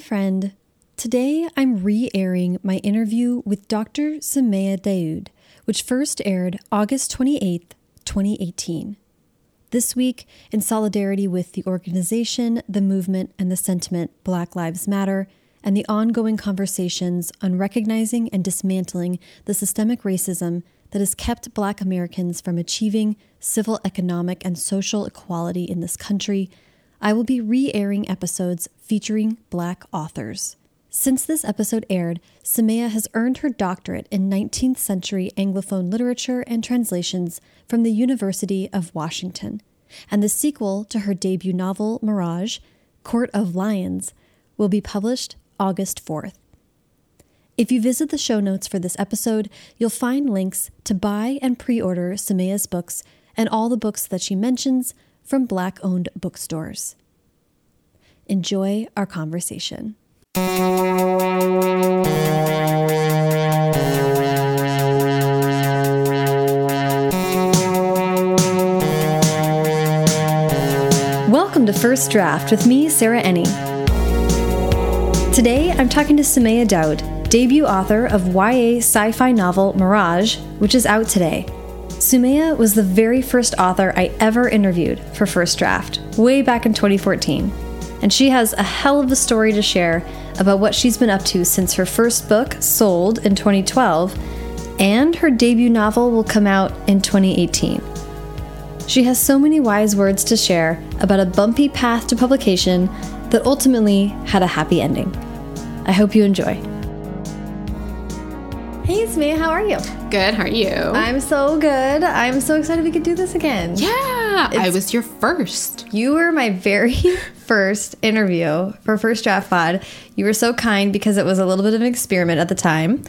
friend. Today I'm re airing my interview with Dr. Somaiya Daud, which first aired August 28th, 2018. This week, in solidarity with the organization, the movement, and the sentiment Black Lives Matter, and the ongoing conversations on recognizing and dismantling the systemic racism that has kept Black Americans from achieving civil, economic, and social equality in this country, I will be re airing episodes featuring Black authors. Since this episode aired, Somaiya has earned her doctorate in 19th century Anglophone literature and translations from the University of Washington, and the sequel to her debut novel, Mirage, Court of Lions, will be published August 4th. If you visit the show notes for this episode, you'll find links to buy and pre order Somaiya's books and all the books that she mentions from Black owned bookstores. Enjoy our conversation. Welcome to First Draft with me, Sarah Enni. Today, I'm talking to Somaiya Daud, debut author of YA sci fi novel Mirage, which is out today. Somaiya was the very first author I ever interviewed for First Draft, way back in 2014. And she has a hell of a story to share about what she's been up to since her first book sold in 2012, and her debut novel will come out in 2018. She has so many wise words to share about a bumpy path to publication that ultimately had a happy ending. I hope you enjoy. Hey, Somaiya, how are you? Good. How are you? I'm so good. I'm so excited we could do this again. yeah, I was your first. You were my very first interview for First Draft Pod. You were so kind because it was a little bit of an experiment at the time.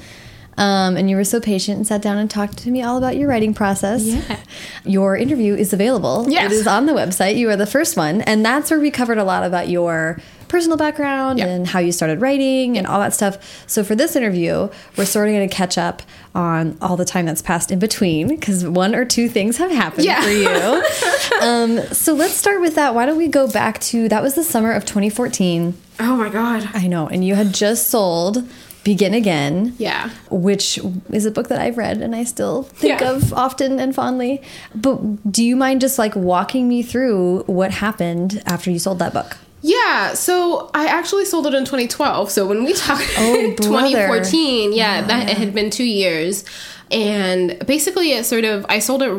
Um, and you were so patient and sat down and talked to me all about your writing process. Yeah. Your interview is available. Yes. It is on the website. You are the first one. And that's where we covered a lot about your personal background Yeah. and how you started writing and all that stuff. So for this interview, we're sort of going to catch up on all the time that's passed in between because one or two things have happened Yeah. for you. um, so let's start with that. Why don't we go back to that was the summer of 2014. Oh my god. I know, and you had just sold Begin Again. Yeah. Which is a book that I've read and I still think Yeah. of often and fondly. But do you mind just like walking me through what happened after you sold that book? Yeah. So I actually sold it in 2012. So when we talk Oh, 2014, yeah, that it had been two years, and basically it sort of I sold it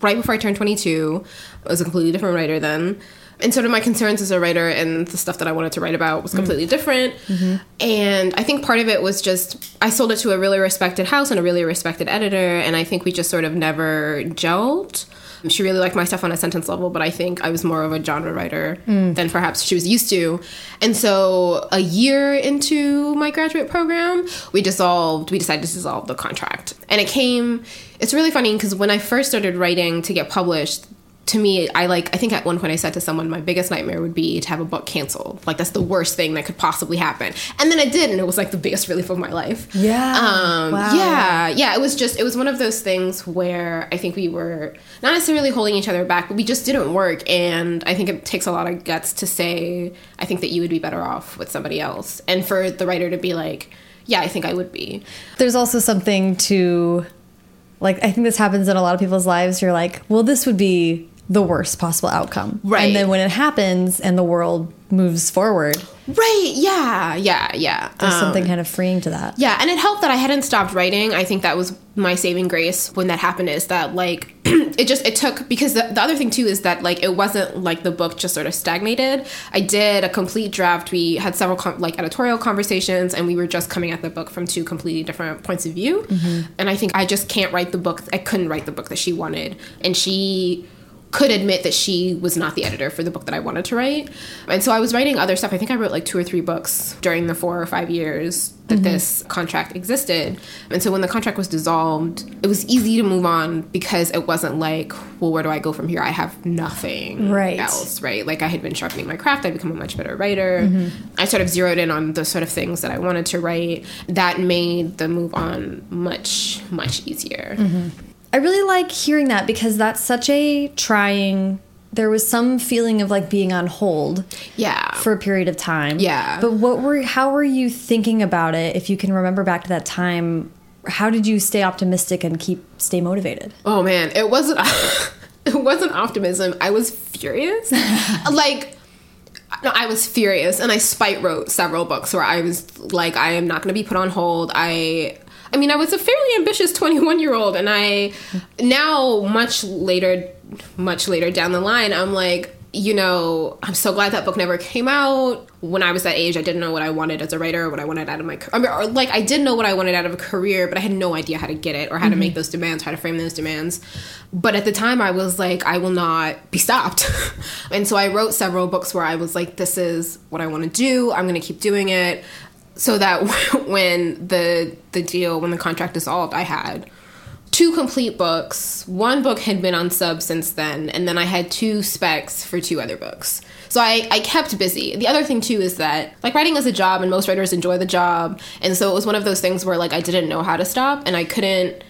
right before I turned 22. I was a completely different writer then. And sort of my concerns as a writer and the stuff that I wanted to write about was mm-hmm. completely different. Mm-hmm. And I think part of it was just I sold it to a really respected house and a really respected editor, and I think we just sort of never gelled. She really liked my stuff on a sentence level, but I think I was more of a genre writer mm. than perhaps she was used to. And so, a year into my graduate program, we dissolved, we decided to dissolve the contract. And it came, it's really funny because when I first started writing to get published, to me, I like, I think at one point I said to someone, my biggest nightmare would be to have a book canceled. Like, that's the worst thing that could possibly happen. And then it did, and it was like the biggest relief of my life. Yeah. Um, Wow. Yeah. Yeah. It was just, it was one of those things where I think we were not necessarily holding each other back, but we just didn't work. And I think it takes a lot of guts to say, I think that you would be better off with somebody else. And for the writer to be like, yeah, I think I would be. There's also something to like I think this happens in a lot of people's lives. You're like, well, this would be the worst possible outcome. Right. And then when it happens and the world moves forward, Right. Yeah. Yeah. Yeah. there's Um, something kind of freeing to that. Yeah, and it helped that I hadn't stopped writing. I think that was my saving grace when that happened is that like it just it took because the, the other thing too is that like it wasn't like the book just sort of stagnated. I did a complete draft. We had several com- like editorial conversations and we were just coming at the book from two completely different points of view. And I think I just can't write the book I couldn't write the book that she wanted. And she could admit that she was not the editor for the book that I wanted to write. And so I was writing other stuff. I think I wrote like two or three books during the four or five years that mm-hmm. this contract existed. And so when the contract was dissolved, it was easy to move on because it wasn't like, well, where do I go from here? I have nothing Right. else, right? Like I had been sharpening my craft, I'd become a much better writer. Mm-hmm. I sort of zeroed in on the sort of things that I wanted to write. That made the move on much, much easier. Mm-hmm. I really like hearing that because that's such a trying there was some feeling of like being on hold Yeah. for a period of time. Yeah. But what were how were you thinking about it? If you can remember back to that time, how did you stay optimistic and keep stay motivated? Oh man, it wasn't it wasn't optimism. I was furious. like no, I was furious and I spite wrote several books where I was like I am not going to be put on hold. I I mean, I was a fairly ambitious 21-year-old and I now much later much later down the line, I'm like you know, I'm so glad that book never came out. When I was that age, I didn't know what I wanted as a writer, or what I wanted out of my career. I mean, or like, I did know what I wanted out of a career, but I had no idea how to get it or how to mm-hmm. make those demands, how to frame those demands. But at the time, I was like, I will not be stopped. and so I wrote several books where I was like, this is what I want to do. I'm going to keep doing it. So that when the the deal, when the contract dissolved, I had two complete books. One book had been on sub since then, and then I had two specs for two other books. So I, I kept busy. The other thing too is that like writing is a job and most writers enjoy the job. And so it was one of those things where like I didn't know how to stop and I couldn't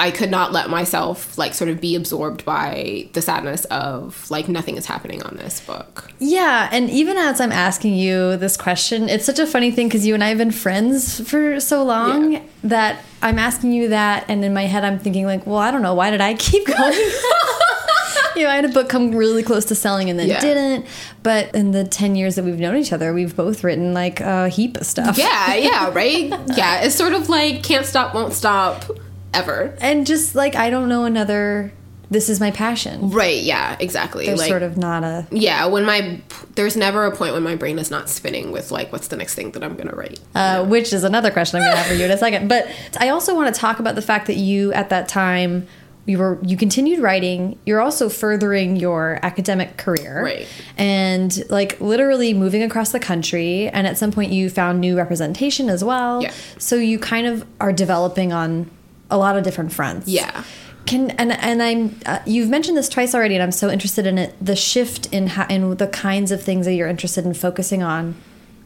I could not let myself like sort of be absorbed by the sadness of like nothing is happening on this book. Yeah, and even as I'm asking you this question, it's such a funny thing because you and I have been friends for so long Yeah. that I'm asking you that, and in my head I'm thinking like, well, I don't know, why did I keep going? you know, I had a book come really close to selling and then Yeah. didn't. But in the ten years that we've known each other, we've both written like a heap of stuff. Yeah, yeah, right? yeah, it's sort of like can't stop, won't stop ever. and just like I don't know another. This is my passion. Right, yeah, exactly. There's like sort of not a yeah when my there's never a point when my brain is not spinning with like what's the next thing that i'm gonna write uh, which is another question I'm going to have for you in a second. But I also want to talk about the fact that you, at that time, you were you continued writing. You're also furthering your academic career, Right. And like literally moving across the country. And at some point, you found new representation as well. Yeah. So you kind of are developing on a lot of different fronts. Yeah. Can and and I'm uh, you've mentioned this twice already, and I'm so interested in it. The shift in how, in the kinds of things that you're interested in focusing on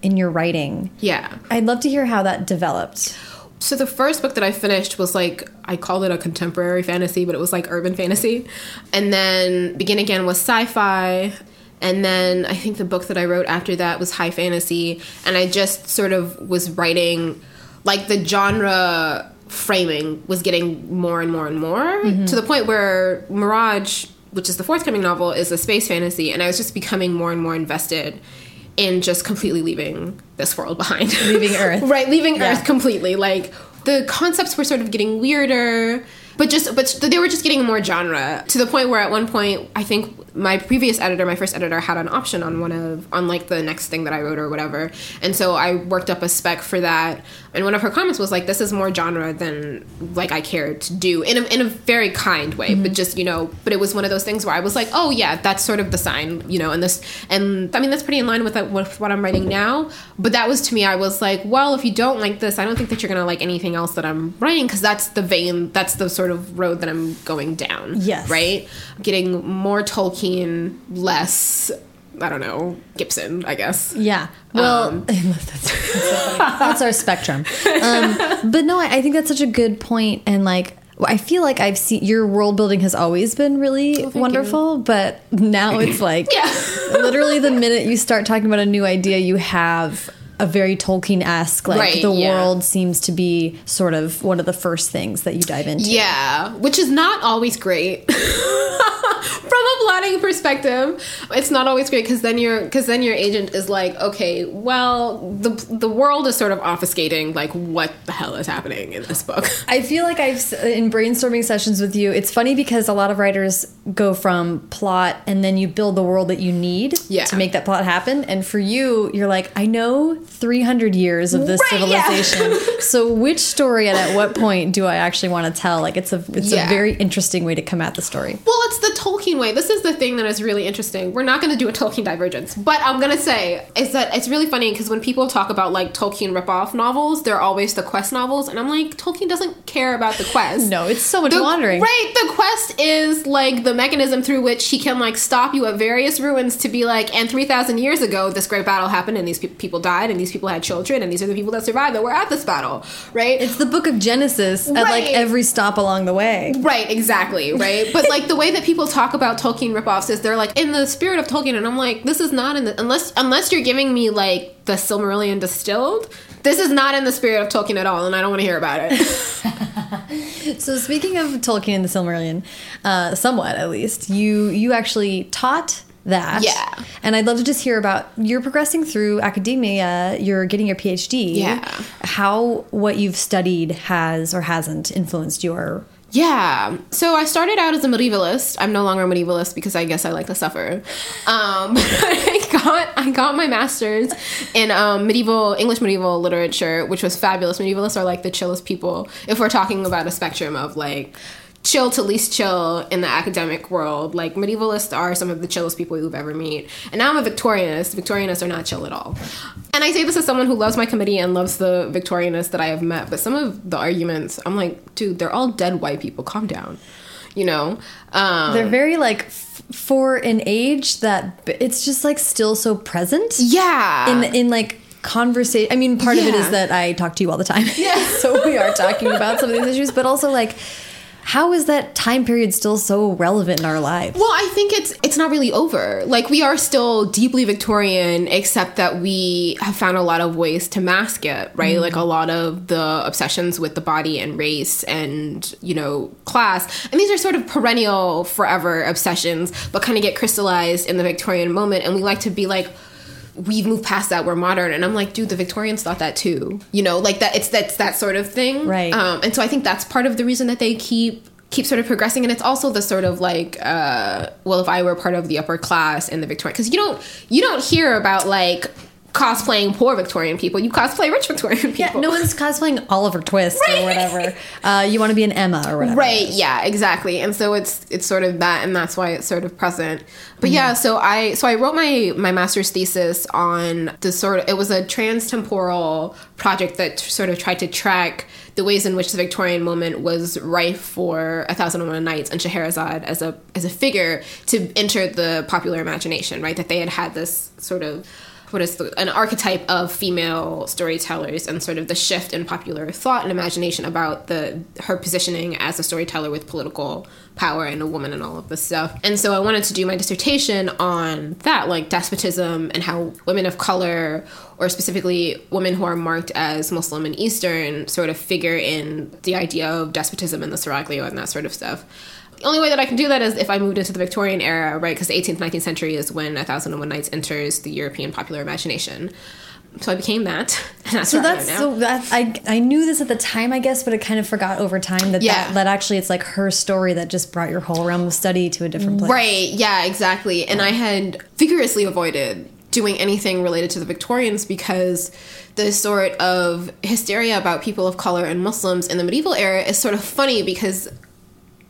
in your writing. yeah I'd love to hear how that developed. so the first book that i finished was like i called it a contemporary fantasy but it was like urban fantasy and then begin again was sci-fi and then i think the book that i wrote after that was high fantasy and i just sort of was writing like the genre framing was getting more and more and more to the point where mirage which is the forthcoming novel is a space fantasy and i was just becoming more and more invested in just completely leaving this world behind Leaving Earth. right leaving Yeah. earth completely like the concepts were sort of getting weirder but just but they were just getting more genre to the point where at one point i think my previous editor my first editor had an option on one of on like the next thing that i wrote or whatever and so i worked up a spec for that and one of her comments was like this is more genre than like i care to do in a, in a very kind way but mm-hmm. just you know but it was one of those things where i was like oh yeah that's sort of the sign you know and this and i mean that's pretty in line with, that, with what i'm writing now but that was to me i was like well if you don't like this i don't think that you're gonna like anything else that i'm writing because that's the vein that's the sort of road that i'm going down Yes. right getting more tolkien less i don't know gibson i guess Yeah. Well, Um, that's, that's. That's our spectrum. Um, but no, I, I think that's such a good point. point, and like. I feel like I've seen your world building has always been really Oh, thank wonderful, but now it's like Yeah. literally the minute you start talking about a new idea, you have a very Tolkien esque like Right, the yeah. world seems to be sort of one of the first things that you dive into. Yeah, which is not always great. From a plotting perspective, it's not always great because then your because then your agent is like, okay, well, the the world is sort of obfuscating like what the hell is happening in this book. I feel like I've in brainstorming sessions with you. It's funny because a lot of writers go from plot and then you build the world that you need Yeah. to make that plot happen. And for you, you're like, I know 300 years of this Right, yeah. civilization. so which story and at what point do I actually want to tell? Like it's a it's Yeah. a very interesting way to come at the story. Well, it's the Tolkien way. This is the thing that is really interesting. We're not going to do a Tolkien divergence, but I'm going to say is that it's really funny because when people talk about like Tolkien ripoff novels, they're always the quest novels, and I'm like, Tolkien doesn't care about the quest. No, it's so much The- wandering. Right, the quest is like the mechanism through which he can like stop you at various ruins to be like, and three thousand years ago, this great battle happened, and these pe- people died, and these people had children, and these are the people that survived that were at this battle. Right, It's the book of Genesis at like every stop along the way. Right, exactly, right? But like the way that people talk about about Tolkien ripoffs is they're like in the spirit of Tolkien, and I'm like, this is not in the unless unless you're giving me like the Silmarillion distilled. This is not in the spirit of Tolkien at all, and I don't want to hear about it. so speaking of Tolkien and the Silmarillion, uh, somewhat at least, you you actually taught that. Yeah. And I'd love to just hear about you're progressing through academia, you're getting your PhD. Yeah. How what you've studied has or hasn't influenced your yeah. So I started out as a medievalist. I'm no longer a medievalist because I guess I like to suffer. Um, I got I got my master's in um, medieval English medieval literature, which was fabulous. Medievalists are like the chillest people if we're talking about a spectrum of like chill to least chill in the academic world. Like medievalists are some of the chillest people you've ever meet. And now I'm a Victorianist. Victorianists are not chill at all. And I say this as someone who loves my committee and loves the Victorianists that I have met, but some of the arguments, I'm like, dude, they're all dead white people. Calm down. You know? Um, they're very like for an age that it's just like still so present. Yeah. In in like conversation. I mean, part yeah. of it is that I talk to you all the time. Yeah. so we are talking about some of these issues, but also like how is that time period still so relevant in our lives? Well, I think it's it's not really over. Like we are still deeply Victorian, except that we have found a lot of ways to mask it, right? Mm. Like a lot of the obsessions with the body and race and you know class, and these are sort of perennial, forever obsessions, but kind of get crystallized in the Victorian moment, and we like to be like we've moved past that we're modern. And i'm like dude the victorians thought that too. You know like that it's that's that sort of thing. Right. Um, and so i think that's part of the reason that they keep keep sort of progressing. And it's also the sort of like uh, well if i were part of the upper class in the victorian because you don't you don't hear about like cosplaying poor Victorian people. You cosplay rich Victorian people. Yeah, no one's cosplaying Oliver Twist right. or whatever. Uh, you want to be an Emma or whatever. Right. Yeah. Exactly. And so it's it's sort of that, and that's why it's sort of present. But yeah, so I so I wrote my my master's thesis on the sort of it was a transtemporal project that sort of tried to track the ways in which the Victorian moment was rife for A Thousand and One Nights and Scheherazade as a as a figure to enter the popular imagination, right? That they had had this sort of what is the, an archetype of female storytellers and sort of the shift in popular thought and imagination about the her positioning as a storyteller with political power and a woman and all of this stuff. And so I wanted to do my dissertation on that, like despotism and how women of color, or specifically women who are marked as Muslim and Eastern, sort of figure in the idea of despotism and the seraglio and that sort of stuff. The only way that I can do that is if I moved into the Victorian era, right? Because the 18th, 19th century is when A Thousand and One Nights enters the European popular imagination. So I became that. That's so that's so that I I knew this at the time, I guess, but I kind of forgot over time that, yeah. that that actually it's like her story that just brought your whole realm of study to a different place. Right. Yeah. Exactly. And I had vigorously avoided doing anything related to the Victorians because the sort of hysteria about people of color and Muslims in the medieval era is sort of funny because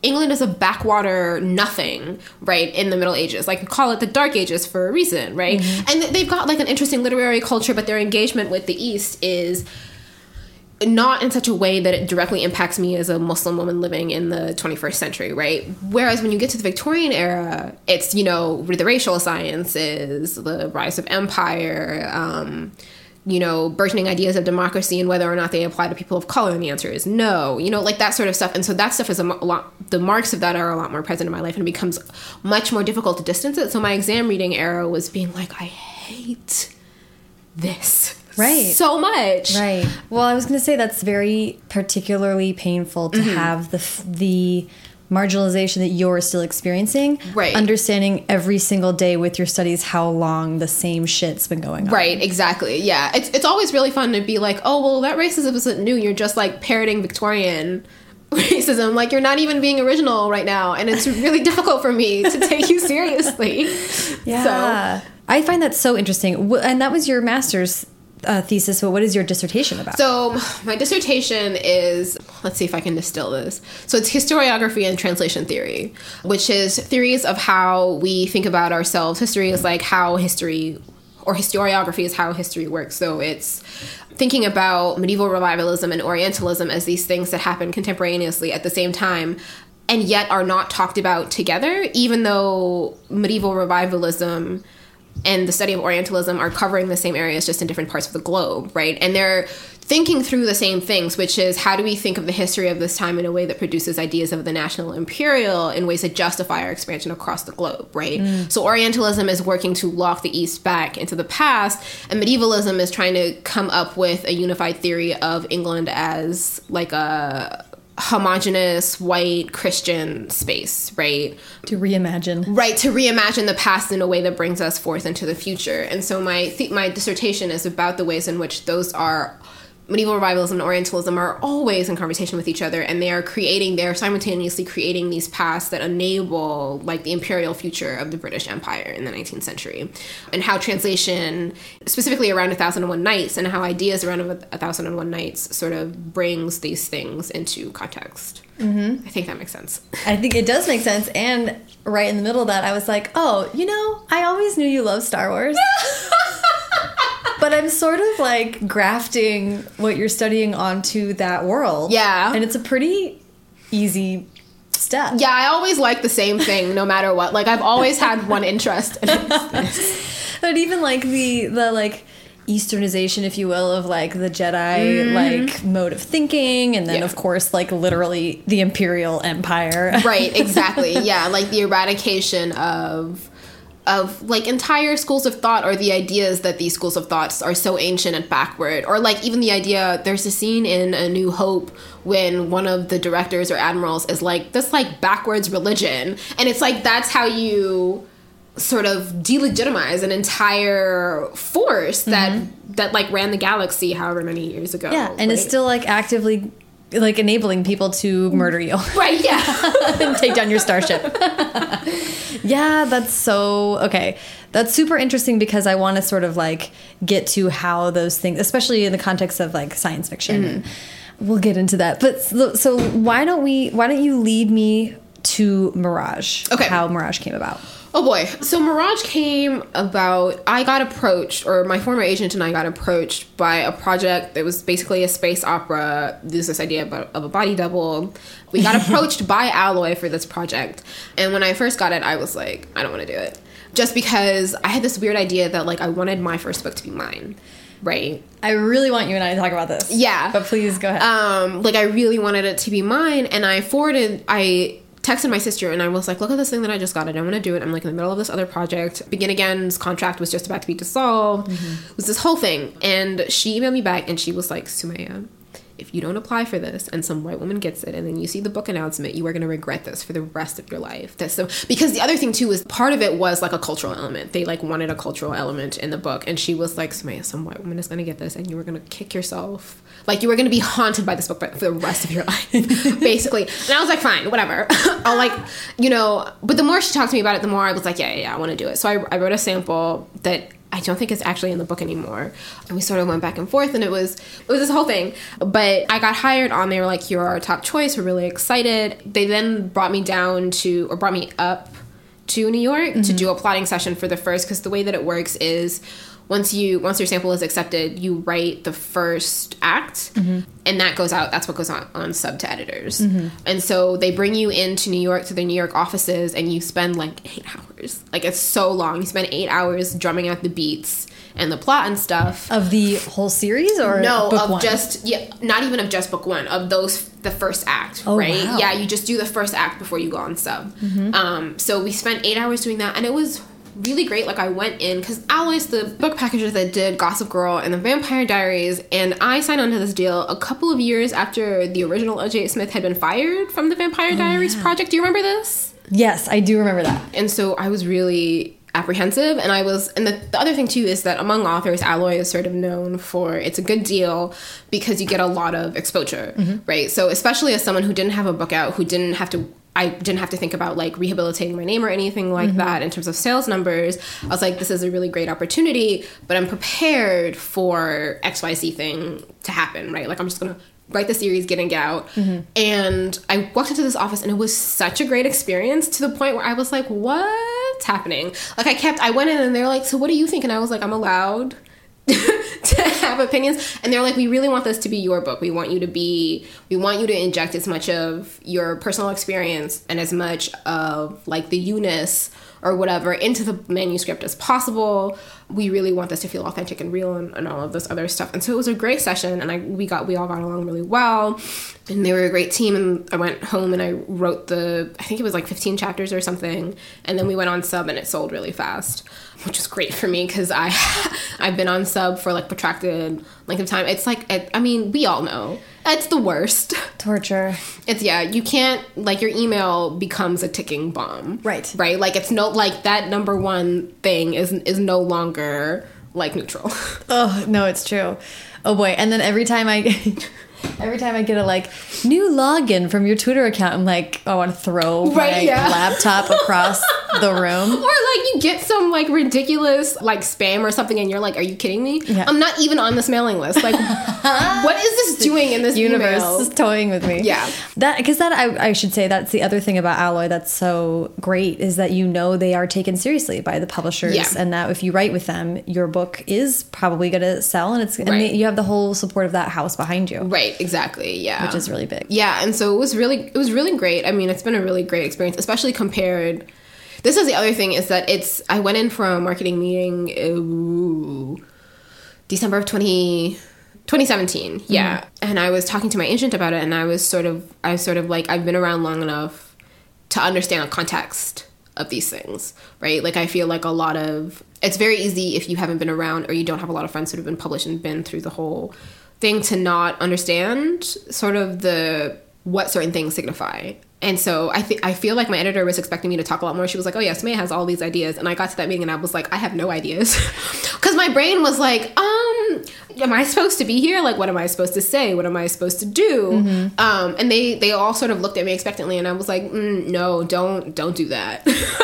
England is a backwater nothing, right, in the Middle Ages. Like, call it the Dark Ages for a reason, right? Mm-hmm. And they've got like an interesting literary culture, but their engagement with the East is not in such a way that it directly impacts me as a Muslim woman living in the 21st century, right? Whereas when you get to the Victorian era, it's, you know, the racial sciences, the rise of empire, um, you know, burgeoning ideas of democracy and whether or not they apply to people of color? And the answer is no. You know, like that sort of stuff. And so that stuff is a, lot, the marks of that are a lot more present in my life and it becomes much more difficult to distance it. So my exam reading era was being like, I hate this. Right. So much. Right. Well, I was going to say that's very particularly painful to mm -hmm. have the, the, marginalization that you're still experiencing. Right. Understanding every single day with your studies how long the same shit's been going on. Right, exactly. Yeah. It's it's always really fun to be like, oh well that racism isn't new. You're just like parroting Victorian racism. Like you're not even being original right now. And it's really difficult for me to take you seriously. Yeah. So. I find that so interesting. And that was your master's uh, thesis, but what is your dissertation about? So, my dissertation is let's see if I can distill this. So, it's historiography and translation theory, which is theories of how we think about ourselves. History is like how history, or historiography is how history works. So, it's thinking about medieval revivalism and Orientalism as these things that happen contemporaneously at the same time and yet are not talked about together, even though medieval revivalism and the study of Orientalism are covering the same areas just in different parts of the globe, right? And they're thinking through the same things, which is how do we think of the history of this time in a way that produces ideas of the national imperial in ways that justify our expansion across the globe, right? Mm. So Orientalism is working to lock the East back into the past, and medievalism is trying to come up with a unified theory of England as like a homogenous white Christian space, right? To reimagine. Right, to reimagine the past in a way that brings us forth into the future. And so my th- my dissertation is about the ways in which those are medieval revivalism and Orientalism are always in conversation with each other, and they are creating, they're simultaneously creating these paths that enable like the imperial future of the British Empire in the 19th century, and how translation, specifically around A Thousand and One Nights, and how ideas around A Thousand and One Nights sort of brings these things into context. Mm-hmm. I think that makes sense. I think it does make sense, and right in the middle of that, I was like, oh, you know, I always knew you loved Star Wars. but I'm sort of like grafting what you're studying onto that world. Yeah. And it's a pretty easy step. Yeah, I always like the same thing no matter what. Like I've always had one interest. but even like the the like easternization if you will of like the jedi mm. like mode of thinking and then yeah. of course like literally the imperial empire right exactly yeah like the eradication of of like entire schools of thought or the ideas that these schools of thoughts are so ancient and backward or like even the idea there's a scene in a new hope when one of the directors or admirals is like this like backwards religion and it's like that's how you sort of delegitimize an entire force that mm-hmm. that like ran the galaxy however many years ago yeah and right? it's still like actively like enabling people to murder you. Right, yeah. and take down your starship. yeah, that's so okay. That's super interesting because I want to sort of like get to how those things, especially in the context of like science fiction. Mm -hmm. We'll get into that. But so why don't we why don't you lead me to Mirage? Okay. How Mirage came about. Oh boy. So Mirage came about, I got approached, or my former agent and I got approached by a project that was basically a space opera. There's this idea of a body double. We got approached by Alloy for this project. And when I first got it, I was like, I don't want to do it. Just because I had this weird idea that like I wanted my first book to be mine right? I really want you and I to talk about this. Yeah. But please go ahead. Um, like I really wanted it to be mine and I forwarded I texted my sister and I was like, look at this thing that I just got. I don't want to do it. I'm like in the middle of this other project. Begin Again's contract was just about to be dissolved. Mm-hmm. It was this whole thing. And she emailed me back and she was like, Somaiya, if you don't apply for this and some white woman gets it and then you see the book announcement, you are going to regret this for the rest of your life. That's so because the other thing too is part of it was like a cultural element. They like wanted a cultural element in the book, and she was like, "Somaiya, some white woman is going to get this, and you were going to kick yourself like you were going to be haunted by this book for the rest of your life, basically. And I was like, fine, whatever. I'll like, you know. But the more she talked to me about it, the more I was like, yeah, yeah, yeah I want to do it. So I, I wrote a sample that I don't think is actually in the book anymore. And we sort of went back and forth, and it was it was this whole thing. But I got hired on. They were like, "You're our top choice. We're really excited." They then brought me down to, or brought me up to New York mm-hmm. to do a plotting session for the first. Because the way that it works is once you once your sample is accepted you write the first act mm-hmm. and that goes out that's what goes on on sub to editors mm-hmm. and so they bring you into new york to their new york offices and you spend like eight hours like it's so long you spend eight hours drumming out the beats and the plot and stuff of the whole series or no of one? just yeah not even of just book one of those the first act oh, right wow. yeah you just do the first act before you go on sub mm-hmm. um, so we spent eight hours doing that and it was really great. Like I went in because Alloy's the book packager that did Gossip Girl and the Vampire Diaries, and I signed on to this deal a couple of years after the original L.J. Smith had been fired from the Vampire oh, Diaries yeah. project. Do you remember this? Yes, I do remember that. And so I was really apprehensive and i was and the, the other thing too is that among authors alloy is sort of known for it's a good deal because you get a lot of exposure mm-hmm. right so especially as someone who didn't have a book out who didn't have to I didn't have to think about like rehabilitating my name or anything like mm-hmm. that in terms of sales numbers. I was like, this is a really great opportunity, but I'm prepared for XYZ thing to happen, right? Like, I'm just gonna write the series, getting out. Mm-hmm. And I walked into this office and it was such a great experience to the point where I was like, what's happening? Like, I kept, I went in and they're like, so what do you think? And I was like, I'm allowed to have opinions and they're like we really want this to be your book we want you to be we want you to inject as much of your personal experience and as much of like the eunice or whatever into the manuscript as possible. We really want this to feel authentic and real and, and all of this other stuff. And so it was a great session and I we got we all got along really well. And they were a great team and I went home and I wrote the I think it was like 15 chapters or something. And then we went on sub and it sold really fast. Which is great for me because I I've been on sub for like protracted length of time. It's like I mean, we all know it's the worst. Torture. It's yeah, you can't like your email becomes a ticking bomb. Right. Right? Like it's no like that number one thing is is no longer like neutral. Oh, no, it's true. Oh boy. And then every time I Every time I get a like new login from your Twitter account, I'm like, oh, I want to throw right, my yeah. laptop across the room. Or like you get some like ridiculous like spam or something, and you're like, Are you kidding me? Yeah. I'm not even on this mailing list. Like, what is this doing in this universe? Email? Is toying with me. Yeah, that because that I, I should say that's the other thing about Alloy that's so great is that you know they are taken seriously by the publishers, yeah. and that if you write with them, your book is probably going to sell, and it's right. and you have the whole support of that house behind you. Right. Exactly. Yeah. Which is really big. Yeah, and so it was really it was really great. I mean, it's been a really great experience, especially compared this is the other thing is that it's I went in for a marketing meeting ooh, December of 20 2017. Yeah. Mm-hmm. And I was talking to my agent about it and I was sort of I was sort of like I've been around long enough to understand the context of these things, right? Like I feel like a lot of it's very easy if you haven't been around or you don't have a lot of friends who have been published and been through the whole thing to not understand sort of the what certain things signify and so I think I feel like my editor was expecting me to talk a lot more. She was like, "Oh yes, May has all these ideas," and I got to that meeting and I was like, "I have no ideas," because my brain was like, "Um, am I supposed to be here? Like, what am I supposed to say? What am I supposed to do?" Mm-hmm. Um, and they they all sort of looked at me expectantly, and I was like, mm, "No, don't don't do that."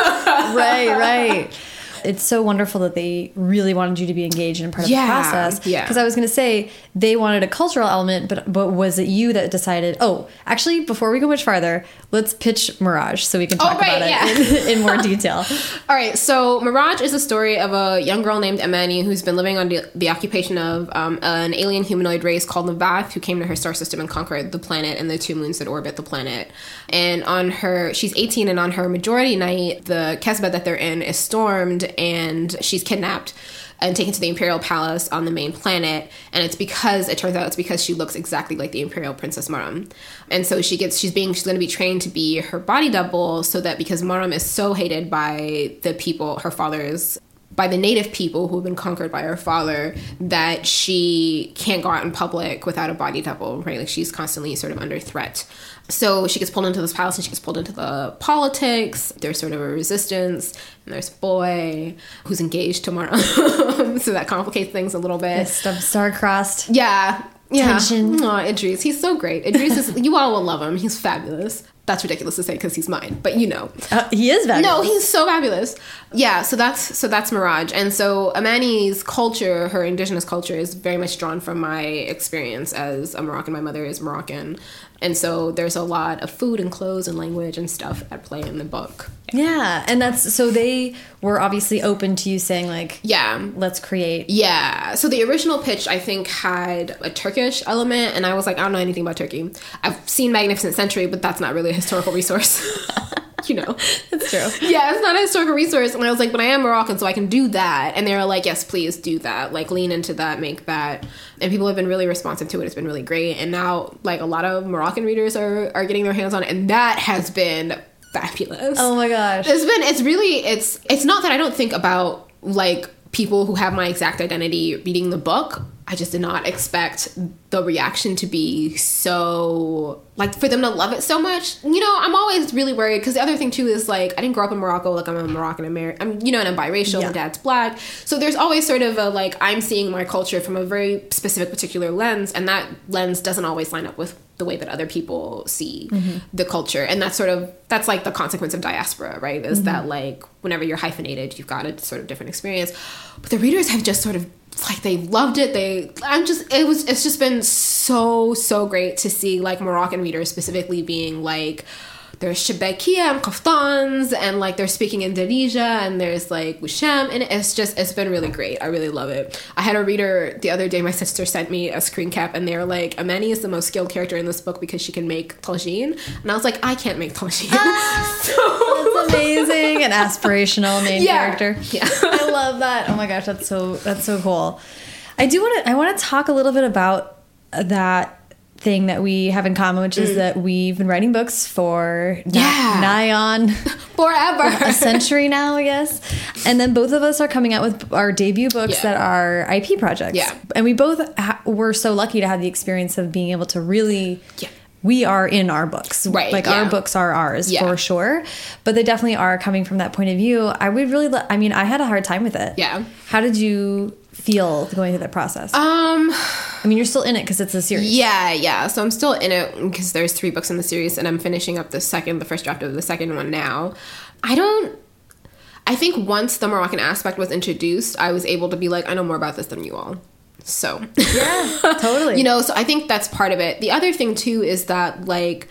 right, right it's so wonderful that they really wanted you to be engaged in part of yeah, the process. Yeah. Because I was going to say they wanted a cultural element, but but was it you that decided? Oh, actually, before we go much farther, let's pitch Mirage so we can talk oh, right, about yeah. it in, in, more detail. All right. So Mirage is a story of a young girl named Amani who's been living on the, the occupation of um, an alien humanoid race called the Navath, who came to her star system and conquered the planet and the two moons that orbit the planet. And on her, she's 18, and on her majority night, the Kesbeh that they're in is stormed and she's kidnapped and taken to the imperial palace on the main planet. And it's because it turns out it's because she looks exactly like the imperial princess maram and so she gets she's being she's going to be trained to be her body double so that because maram is so hated by the people her father's by the native people who have been conquered by her father that she can't go out in public without a body double right? Like she's constantly sort of under threat so she gets pulled into this palace and she gets pulled into the politics. There's sort of a resistance, and there's boy who's engaged to Maram, so that complicates things a little bit. star-crossed. Yeah. Yeah. Tension. Aw, Idris. He's so great. Idris is, you all will love him. He's fabulous. That's ridiculous to say because he's mine, but you know. Uh, he is fabulous. No, he's so fabulous. Yeah, so that's so that's Mirage. And so Amani's culture, her indigenous culture, is very much drawn from my experience as a Moroccan. My mother is Moroccan. And so there's a lot of food and clothes and language and stuff at play in the book. Yeah, and that's so they were obviously open to you saying like, yeah, let's create. Yeah. So the original pitch I think had a Turkish element and I was like, I don't know anything about Turkey. I've seen Magnificent Century, but that's not really a historical resource. you know. That's true. Yeah, it's not a historical resource. And I was like, but I am Moroccan, so I can do that. And they were like, yes, please do that. Like, lean into that, make that. And people have been really responsive to it. It's been really great. And now, like, a lot of Moroccan readers are, are getting their hands on it. And that has been fabulous. Oh my gosh. It's been, it's really, it's, it's not that I don't think about, like, people who have my exact identity reading the book. I just did not expect the reaction to be so like for them to love it so much. You know, I'm always really worried because the other thing too is like I didn't grow up in Morocco. Like I'm a Moroccan American. I'm you know, and I'm biracial. Yeah. My dad's black, so there's always sort of a like I'm seeing my culture from a very specific particular lens, and that lens doesn't always line up with the way that other people see mm-hmm. the culture and that's sort of that's like the consequence of diaspora right is mm-hmm. that like whenever you're hyphenated you've got a sort of different experience but the readers have just sort of like they loved it. They i'm just it was it's just been so so great to see like moroccan readers specifically being like there's chebakia and Kaftans and like they're speaking Indonesia and there's like Wushem and it's just it's been really great. I really love it. I had a reader the other day, my sister sent me a screen cap and they're like, Amani is the most skilled character in this book because she can make tagine. And I was like, I can't make tagine. Ah, so that's amazing. and aspirational main Yeah. character. Yeah. I love that. Oh my gosh, that's so that's so cool. I do want to I want to talk a little bit about that thing that we have in common, which is mm. that we've been writing books for Yeah. nigh on Forever. a century now, I guess. And then both of us are coming out with our debut books Yeah. that are IP projects. Yeah. And we both ha- were so lucky to have the experience of being able to really. Yeah. We are in our books. Right, Like yeah. our books are ours Yeah. for sure. But they definitely are coming from that point of view. I would really, I mean, I had a hard time with it. Yeah. How did you feel going through that process? um I mean, you're still in it because it's a series. Yeah, yeah. So I'm still in it because there's three books in the series, and I'm finishing up the second, the first draft of the second one now. I don't. I think once the Moroccan aspect was introduced, I was able to be like, I know more about this than you all. So Yeah, totally. you know, so I think that's part of it. The other thing too is that like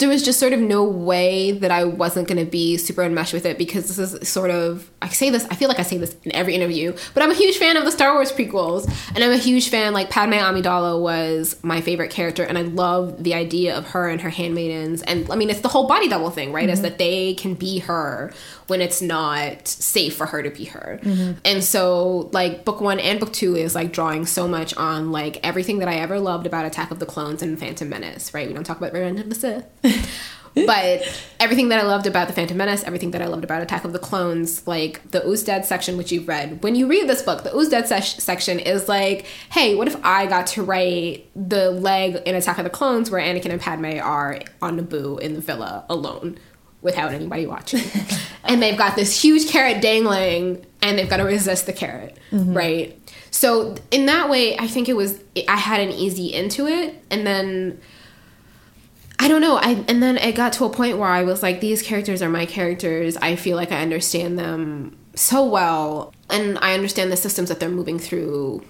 there was just sort of no way that I wasn't going to be super enmeshed with it because this is sort of I say this I feel like I say this in every interview, but I'm a huge fan of the Star Wars prequels and I'm a huge fan like Padme Amidala was my favorite character and I love the idea of her and her handmaidens and I mean it's the whole body double thing, right? Is mm-hmm. that they can be her when it's not safe for her to be her. Mm-hmm. And so like book 1 and book 2 is like drawing so much on like everything that I ever loved about Attack of the Clones and Phantom Menace, right? We don't talk about Revenge of the Sith. but everything that I loved about the Phantom Menace, everything that I loved about Attack of the Clones, like the Ouzdad section, which you've read, when you read this book, the Ouzdad se- section is like, hey, what if I got to write the leg in Attack of the Clones where Anakin and Padme are on Naboo in the villa alone without anybody watching? and they've got this huge carrot dangling and they've got to resist the carrot, mm-hmm. right? So in that way, I think it was, I had an easy into it. And then I don't know. I and then it got to a point where I was like, these characters are my characters. I feel like I understand them so well, and I understand the systems that they're moving through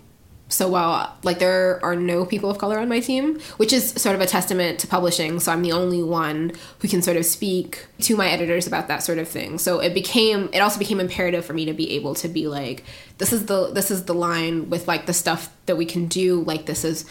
so while Like there are no people of color on my team, which is sort of a testament to publishing. So I'm the only one who can sort of speak to my editors about that sort of thing. So it became it also became imperative for me to be able to be like, this is the this is the line with like the stuff that we can do. Like this is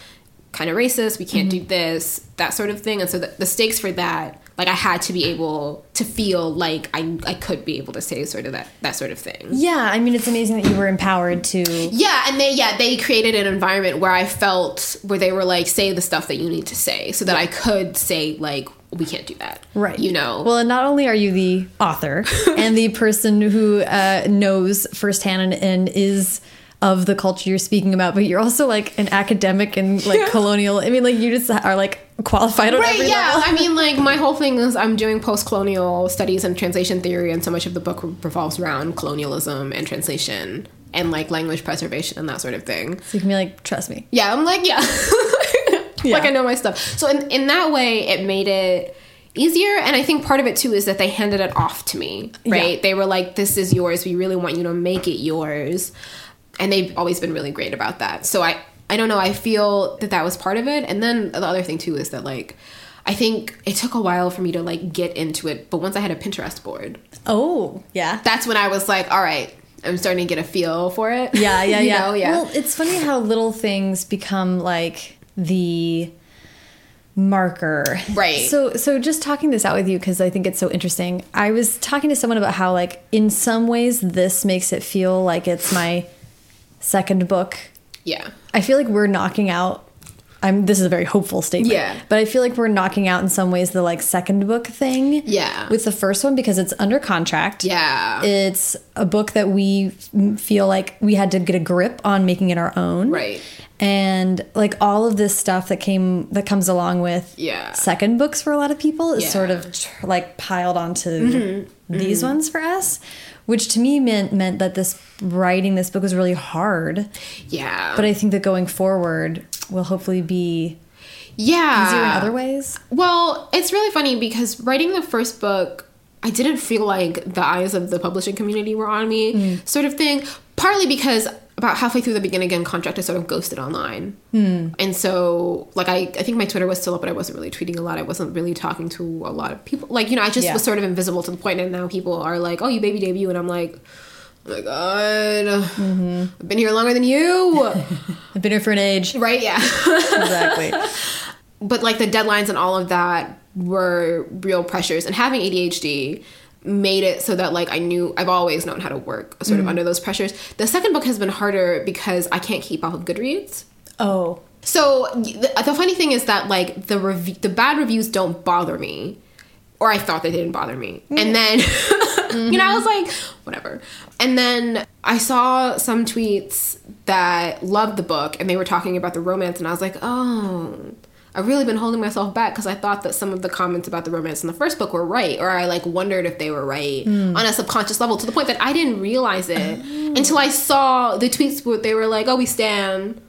kind of racist we can't do mm-hmm. this that sort of thing and so the, the stakes for that like i had to be able to feel like i, I could be able to say sort of that that sort of thing Yeah, I mean, it's amazing that you were empowered to. yeah and they yeah they created an environment where i felt where they were like say the stuff that you need to say so that i could say like we can't do that Right. you know Well, and not only are you the author and the person who uh, knows firsthand and, and is of the culture you're speaking about, but you're also like an academic and like colonial. I mean, like you just are like qualified on Right, every yeah. level. I mean, like, my whole thing is I'm doing post colonial studies and translation theory, and so much of the book revolves around colonialism and translation and, like, language preservation and that sort of thing. So you can be like, trust me. Yeah, I'm like, yeah. Yeah. Like, I know my stuff. So, in, in that way, it made it easier. And I think part of it, too, is that they handed it off to me, right? Yeah. They were like, this is yours. We really want you to make it yours. And they've always been really great about that. So, I, I don't know. I feel that that was part of it. And then the other thing, too, is that, like, I think it took a while for me to like get into it, but once I had a Pinterest board, Oh, yeah. that's when I was like, all right, I'm starting to get a feel for it. Yeah, yeah, yeah. know? yeah. Well, it's funny how little things become like the marker. Right. So so just talking this out with you because I think it's so interesting. I was talking to someone about how like in some ways this makes it feel like it's my second book. yeah. I feel like we're knocking out I'm this is a very hopeful statement. Yeah. But I feel like we're knocking out in some ways the like second book thing. Yeah. With the first one because it's under contract. Yeah. It's a book that we feel like we had to get a grip on making it our own. Right. And like all of this stuff that came that comes along with Yeah. second books for a lot of people is Yeah. sort of tr- like piled onto mm-hmm. these mm-hmm. ones for us, which to me meant meant that this writing this book was really hard. yeah. But I think that going forward will hopefully be yeah. easier in other ways. Well, it's really funny because writing the first book, I didn't feel like the eyes of the publishing community were on me, Mm. sort of thing. Partly because about halfway through the begin again contract, I sort of ghosted online. Hmm. And so, like, I, I think my Twitter was still up, but I wasn't really tweeting a lot. I wasn't really talking to a lot of people. Like, you know, I just Yeah. was sort of invisible to the point, and now people are like, oh, you baby debut. And I'm like, oh my God, mm-hmm. I've been here longer than you. I've been here for an age. right? Yeah. Exactly. but like the deadlines and all of that were real pressures and having ADHD made it so that like I knew I've always known how to work sort of mm-hmm. under those pressures. The second book has been harder because I can't keep off of Goodreads. oh. So the, the funny thing is that like the rev- the bad reviews don't bother me, or I thought they didn't bother me, mm. and then you know I was mm-hmm. like whatever, and then I saw some tweets that loved the book and they were talking about the romance, and I was like oh. I've really been holding myself back because I thought that some of the comments about the romance in the first book were right, or I like wondered if they were right mm. on a subconscious level to the point that I didn't realize it until I saw the tweets where they were like, "Oh, we stand."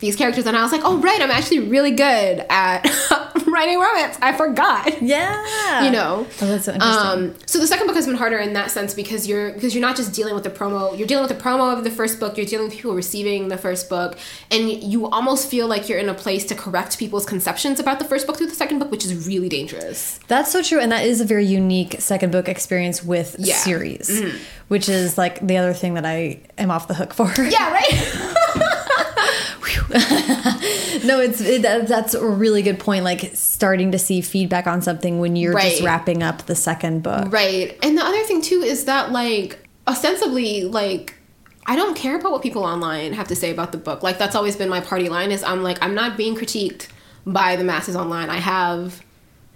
These characters and I was like, oh right, I'm actually really good at writing romance. I forgot. Yeah. You know. Oh, that's so interesting. Um, so the second book has been harder in that sense because you're because you're not just dealing with the promo, you're dealing with the promo of the first book, you're dealing with people receiving the first book, and you almost feel like you're in a place to correct people's conceptions about the first book through the second book, which is really dangerous. That's so true, and that is a very unique second book experience with Yeah. Mm-hmm. series, which is like the other thing that I am off the hook for. Yeah, right? no, it's it, that, that's a really good point. Like starting to see feedback on something when you're just wrapping up the second book. Right. And the other thing too is that like ostensibly like I don't care about what people online have to say about the book. Like that's always been my party line is I'm like I'm not being critiqued by the masses online. I have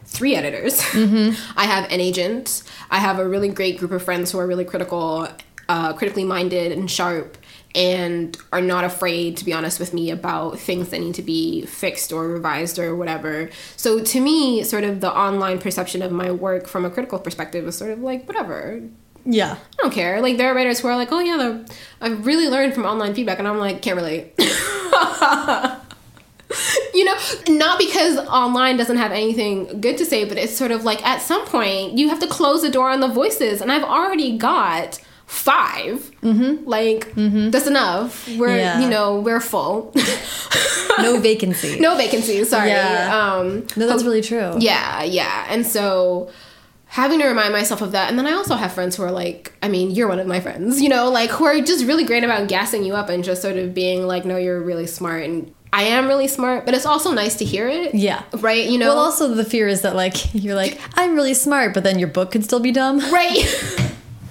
three editors. I have an agent. I have a really great group of friends who are really critical, uh, critically minded and sharp and are not afraid to be honest with me about things that need to be fixed or revised or whatever. So to me, sort of the online perception of my work from a critical perspective is sort of like whatever. Yeah. I don't care. Like there are writers who are like, "Oh yeah, the, I've really learned from online feedback," and I'm like, can't relate. you know, not because online doesn't have anything good to say, but it's sort of like at some point you have to close the door on the voices, and I've already got 5 Mm-hmm. Like that's enough. We're Yeah. you know we're full. No vacancy. no vacancies. Sorry. Yeah. Um, No, that's really true. yeah, yeah. And so having to remind myself of that. And then I also have friends who are like, I mean, you're one of my friends, you know, like who are just really great about gassing you up and just sort of being like, no, you're really smart. And I am really smart, but it's also nice to hear it. Yeah. Right? You know? Well, also the fear is that like you're like I'm really smart, but then your book could still be dumb. right.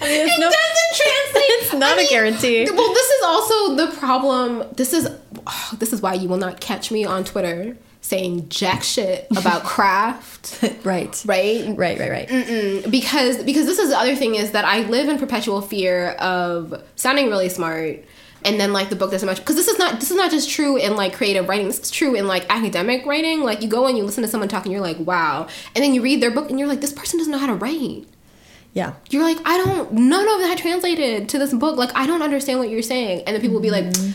It no- doesn't translate. It's not a guarantee. Well, this is also the problem. This is oh, this is why you will not catch me on Twitter saying jack shit about craft. right. Right? Right. Right. Right. because because this is the other thing is that I live in perpetual fear of sounding really smart and then like the book doesn't match because this is not this is not just true in like creative writing this is true in like academic writing like you go and you listen to someone talk and you're like wow and then you read their book and you're like this person doesn't know how to write Yeah. you're like I don't none of that translated to this book. Like I don't understand what you're saying. And then people will be like mm-hmm.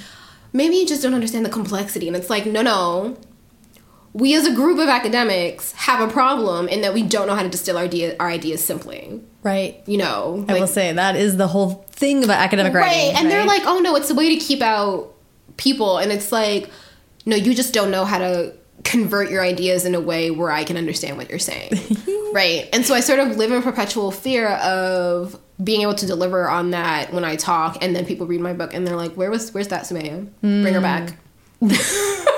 maybe you just don't understand the complexity. And it's like no no. We as a group of academics have a problem in that we don't know how to distill our, idea, our ideas simply. Right. you know I like- will say that is the whole thing about academic right. writing. and they're like oh no it's a way to keep out people. And it's like no you just don't know how to convert your ideas in a way where i can understand what you're saying. Right. And so i sort of live in perpetual fear of being able to deliver on that when i talk and then people read my book and they're like where was where's that Somaiya bring her back.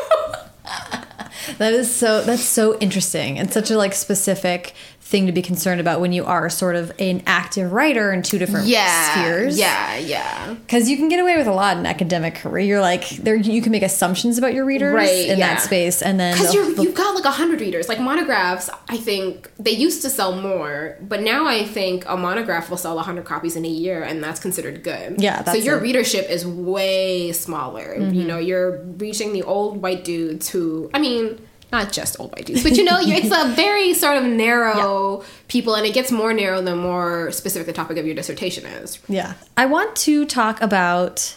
That is so that's so interesting and such a like specific thing to be concerned about when you are sort of an active writer in two different yeah spheres. yeah yeah Because you can get away with a lot in academic career. You're like there you can make assumptions about your readers Right, in yeah. that space and then because you've got like a hundred readers like monographs i think they used to sell more but now i think a monograph will sell a hundred copies in a year and that's considered good Yeah, so your it. Mm-hmm. readership is way smaller you know you're reaching the old white dudes who i mean not just old white dudes but you know it's a very sort of narrow people and it gets more narrow the more specific the topic of your dissertation is Yeah. I want to talk about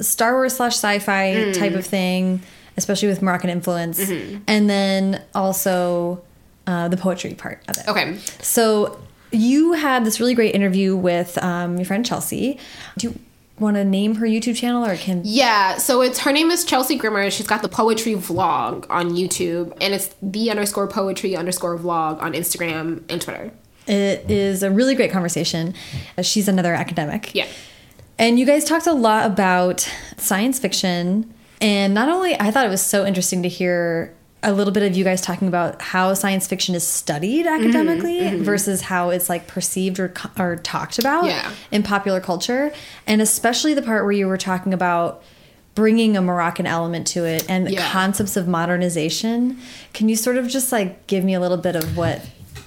Star Wars slash sci fi Mm. type of thing, especially with Moroccan influence, Mm-hmm. and then also uh, the poetry part of it. okay So you had this really great interview with um, your friend Chelsea. Do you want to name her YouTube channel or can Yeah, so it's her name is Chelsea Grimmer. She's got the poetry vlog on YouTube, and it's the underscore poetry underscore vlog on Instagram and Twitter. It is a really great conversation. Uh, she's another academic. Yeah. And you guys talked a lot about science fiction. And not only, I thought it was so interesting to hear a little bit of you guys talking about how science fiction is studied Mm-hmm, academically versus how it's like perceived or, or talked about Yeah. in popular culture. And especially the part where you were talking about bringing a Moroccan element to it and the Yeah. concepts of modernization. Can you sort of just like give me a little bit of what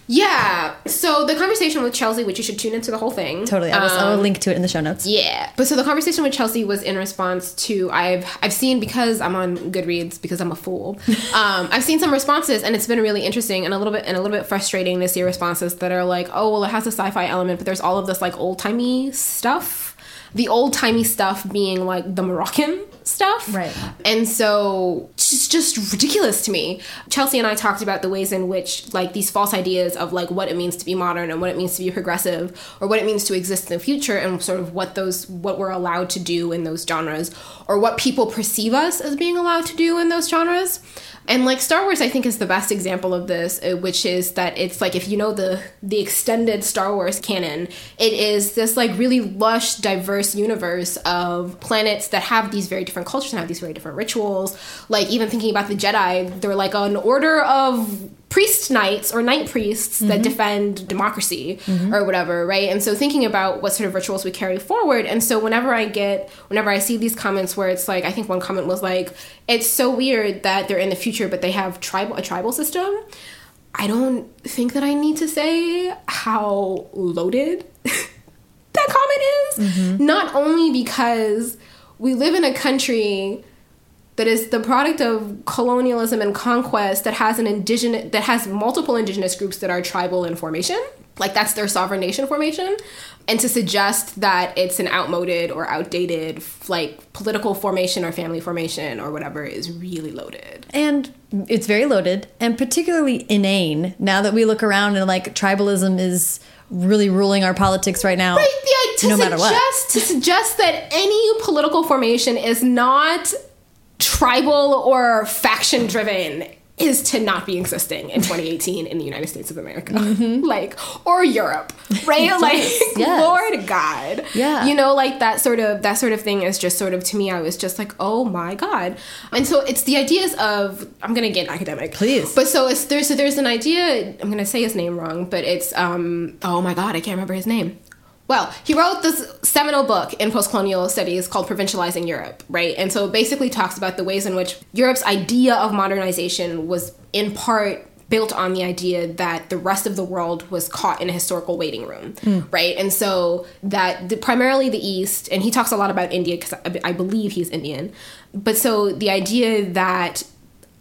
Yeah. So the conversation with Chelsea, which you should tune into the whole thing. totally, I will, I will um, link to it in the show notes. Yeah, but so the conversation with Chelsea was in response to I've I've seen because I'm on Goodreads because I'm a fool. Um, I've seen some responses and it's been really interesting and a little bit and a little bit frustrating to see responses that are like, oh well, it has a sci-fi element, but there's all of this like old timey stuff. The old timey stuff being like the Moroccan stuff, Right. And so it's just ridiculous to me. Chelsea and I talked about the ways in which like these false ideas of like what it means to be modern and what it means to be progressive or what it means to exist in the future and sort of what those what we're allowed to do in those genres or what people perceive us as being allowed to do in those genres. And like Star Wars I think is the best example of this uh, which is that it's like if you know the the extended Star Wars canon, it is this like really lush diverse universe of planets that have these very different cultures and have these very different rituals. Like even thinking about the Jedi, they're like an order of priest knights or knight priests that mm-hmm. defend democracy mm-hmm. or whatever, right? And so thinking about what sort of rituals we carry forward. And so whenever I get, whenever I see these comments where it's like, I think one comment was like, it's so weird that they're in the future, but they have tribal a tribal system. I don't think that I need to say how loaded that comment is. Mm-hmm. Not only because we live in a country that is the product of colonialism and conquest that has an indigenous that has multiple indigenous groups that are tribal in formation like that's their sovereign nation formation and to suggest that it's an outmoded or outdated like political formation or family formation or whatever is really loaded And it's very loaded and particularly inane now that we look around and like tribalism is really ruling our politics right now. Right, yeah, to no matter what. suggest to suggest that any political formation is not tribal or faction driven is to not be existing in 2018 in the United States of America, like or Europe, right? like, Mm-hmm. yes. Lord God, Yeah. you know, like that sort of that sort of thing is just sort of to me. I was just like, oh my God, and so it's the ideas of I'm gonna get academic, Please. but so it's there's so there's an idea. I'm gonna say his name wrong, but it's um oh my god, I can't remember his name. Well, he wrote this seminal book in post-colonial studies called Provincializing Europe, right? And so it basically talks about the ways in which Europe's idea of modernization was in part built on the idea that the rest of the world was caught in a historical waiting room, hmm. right? And so that the, primarily the East, and he talks a lot about India because I, I believe he's Indian, but so the idea that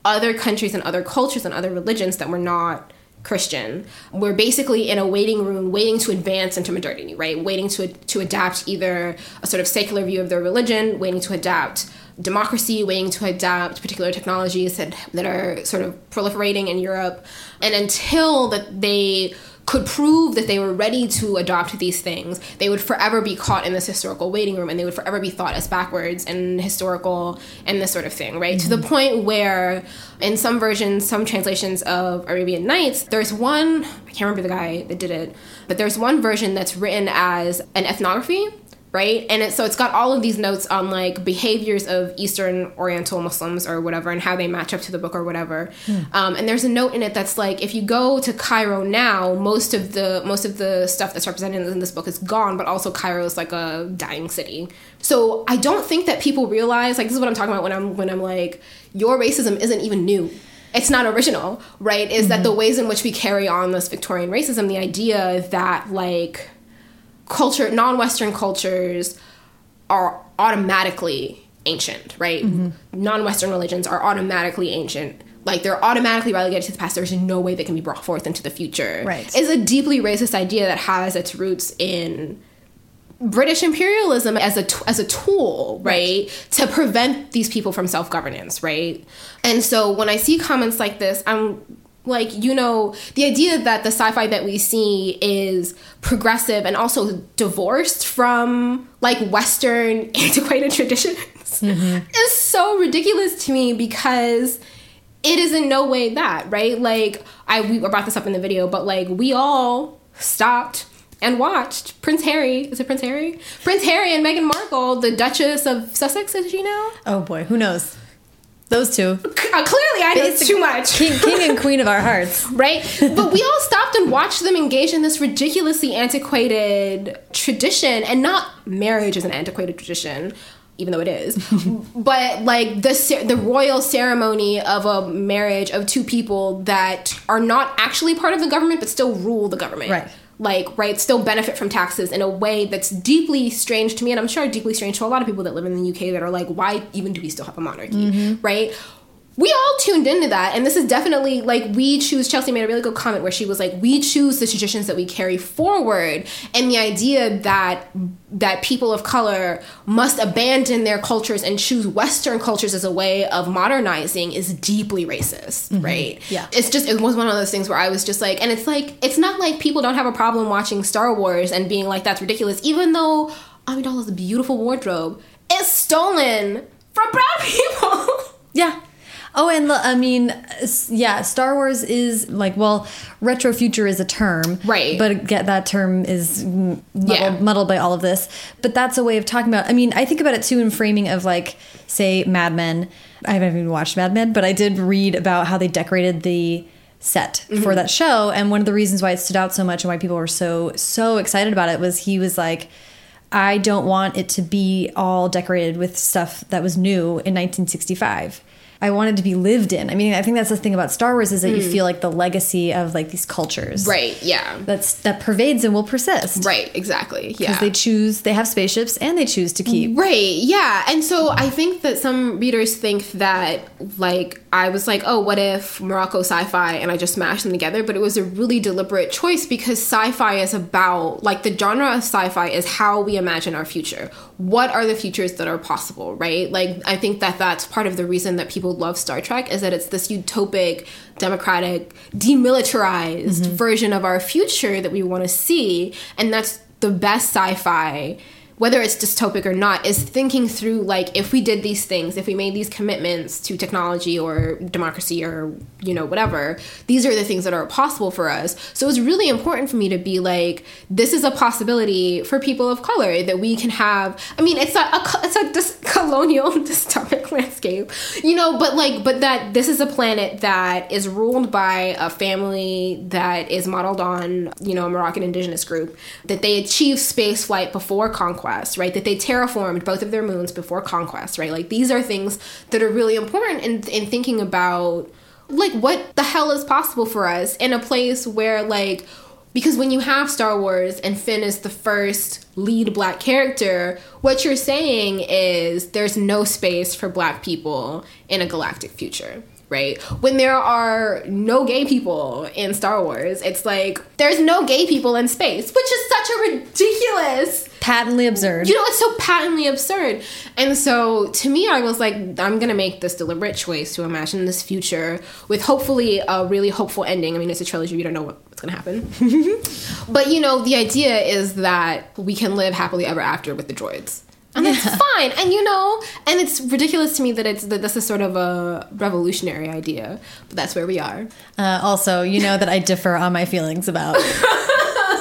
other countries and other cultures and other religions that were not Christian We're basically in a waiting room, waiting to advance into modernity, right? Waiting to to adapt either a sort of secular view of their religion, waiting to adapt democracy, waiting to adapt particular technologies that that are sort of proliferating in Europe, and until that they could prove that they were ready to adopt these things, they would forever be caught in this historical waiting room and they would forever be thought as backwards and historical and this sort of thing, right? To the mm-hmm. point where in some versions, some translations of Arabian Nights, there's one, I can't remember the guy that did it, but there's one version that's written as an ethnography right? And it, so it's got all of these notes on like behaviors of Eastern Oriental Muslims or whatever, and how they match up to the book or whatever. Um, and there's a note in it that's like, if you go to Cairo now, most of the most of the stuff that's represented in this book is gone, but also Cairo is like a dying city. So I don't think that people realize like this is what I'm talking about when I'm when I'm like your racism isn't even new it's not original, right? Is that the ways in which we carry on this Victorian racism, the idea that like culture, non-Western cultures are automatically ancient, right? Mm-hmm. Non-Western religions are automatically ancient. Like they're automatically relegated to the past. There's no way they can be brought forth into the future. Right. Is a deeply racist idea that has its roots in British imperialism as a t- as a tool, right, to prevent these people from self governance, right? And so when I see comments like this, I'm like you know the idea that the sci-fi that we see is progressive and also divorced from like western antiquated traditions mm-hmm. is so ridiculous to me because it is in no way that right like i we brought this up in the video but like we all stopped and watched Prince Harry. Is it Prince Harry? Prince Harry and Meghan Markle, the Duchess of Sussex, Did you know? Oh boy, who knows? Those two. Uh, clearly, I it's too much. King, king and queen of our hearts. right? But we all stopped and watched them engage in this ridiculously antiquated tradition. And not marriage is an antiquated tradition, even though it is. but like the, the royal ceremony of a marriage of two people that are not actually part of the government, but still rule the government. Right like right still benefit from taxes in a way that's deeply strange to me and i'm sure deeply strange to a lot of people that live in the uk that are like why even do we still have a monarchy mm-hmm. right we all tuned into that and this is definitely like we choose chelsea made a really good comment where she was like we choose the traditions that we carry forward and the idea that that people of color must abandon their cultures and choose western cultures as a way of modernizing is deeply racist mm-hmm. right? Yeah. It's just it was one of those things where i was just like and it's like it's not like people don't have a problem watching star wars and being like that's ridiculous even though amidala's a beautiful wardrobe is stolen from brown people. Yeah Oh, and the, I mean, yeah, Star Wars is like, well, retro future is a term, right? But get that term is muddled, yeah. muddled by all of this. But that's a way of talking about. I mean, I think about it too in framing of like, say, Mad Men. I haven't even watched Mad Men, but I did read about how they decorated the set mm -hmm. for that show, and one of the reasons why it stood out so much and why people were so so excited about it was he was like. I don't want it to be all decorated with stuff that was new in 1965 I wanted to be lived in. I mean, I think that's the thing about Star Wars is that mm. you feel like the legacy of like these cultures, right? Yeah, that's that pervades and will persist, right? Exactly. Yeah, because they choose, they have spaceships, and they choose to keep, right? Yeah, and so I think that some readers think that like I was like, oh, what if Morocco sci-fi, and I just smashed them together? But it was a really deliberate choice because sci-fi is about like the genre of sci-fi is how we imagine our future. What are the futures that are possible, right? Like I think that that's part of the reason that people love Star Trek is that it's this utopic, democratic, demilitarized mm-hmm. version of our future that we want to see. And that's the best sci fi whether it's dystopic or not, is thinking through like if we did these things, if we made these commitments to technology or democracy or you know whatever, these are the things that are possible for us. So it's really important for me to be like, this is a possibility for people of color that we can have. I mean, it's a, it's a dis- colonial dystopic landscape, you know, but like, but that this is a planet that is ruled by a family that is modeled on you know a Moroccan indigenous group that they achieved space flight before conquest conquest, right? That they terraformed both of their moons before conquest, right? Like these are things that are really important in, in thinking about like what the hell is possible for us in a place where like because when you have Star Wars and Finn is the first lead black character, what you're saying is there's no space for black people in a galactic future right? When there are no gay people in Star Wars, it's like there's no gay people in space, which is such a ridiculous patently absurd. You know, it's so patently absurd. And so to me, I was like, I'm gonna make this deliberate choice to imagine this future with hopefully a really hopeful ending. I mean, it's a trilogy, you don't know what's gonna happen. but you know, the idea is that we can live happily ever after with the droids and that's yeah. fine and you know and it's ridiculous to me that it's that this is sort of a revolutionary idea but that's where we are uh, also you know that i differ on my feelings about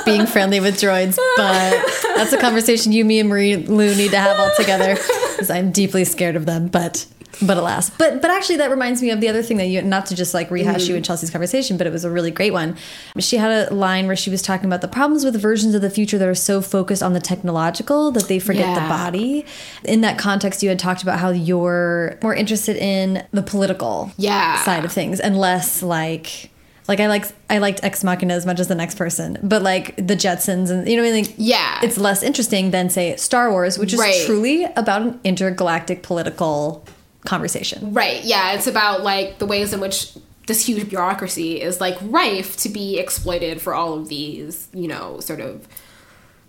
being friendly with droids but that's a conversation you me and Marie Lu need to have all together because i'm deeply scared of them but but alas but but actually that reminds me of the other thing that you not to just like rehash mm. you and chelsea's conversation but it was a really great one she had a line where she was talking about the problems with versions of the future that are so focused on the technological that they forget yeah. the body in that context you had talked about how you're more interested in the political yeah. side of things and less like like I like I liked Ex Machina as much as the next person, but like the Jetsons and you know I mean like yeah, it's less interesting than say Star Wars, which is right. truly about an intergalactic political conversation. Right. Yeah. It's about like the ways in which this huge bureaucracy is like rife to be exploited for all of these, you know, sort of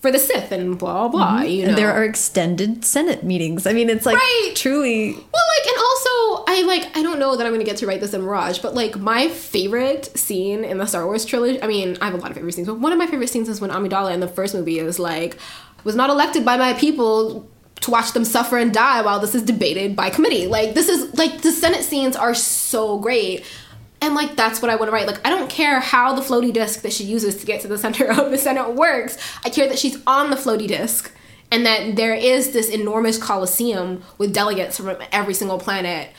for the Sith and blah blah. Mm -hmm. You know, and there are extended Senate meetings. I mean, it's like right. truly. Well, like, and also, I like I don't know that I'm gonna get to write this in Mirage, but like my favorite scene in the Star Wars trilogy. I mean, I have a lot of favorite scenes, but one of my favorite scenes is when Amidala in the first movie is like was not elected by my people to watch them suffer and die while this is debated by committee. Like this is like the Senate scenes are so great. And like that's what I want to write. Like I don't care how the floaty disk that she uses to get to the center of the Senate works. I care that she's on the floaty disk and that there is this enormous coliseum with delegates from every single planet.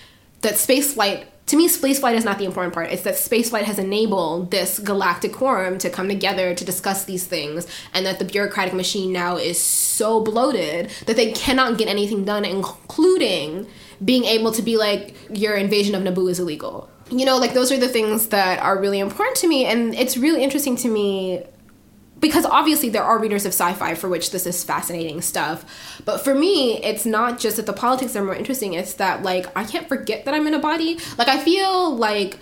That spaceflight to me, spaceflight is not the important part. It's that spaceflight has enabled this galactic quorum to come together to discuss these things, and that the bureaucratic machine now is so bloated that they cannot get anything done, including being able to be like, your invasion of Naboo is illegal. You know, like those are the things that are really important to me, and it's really interesting to me because obviously there are readers of sci-fi for which this is fascinating stuff. But for me it's not just that the politics are more interesting it's that like i can't forget that i'm in a body. Like i feel like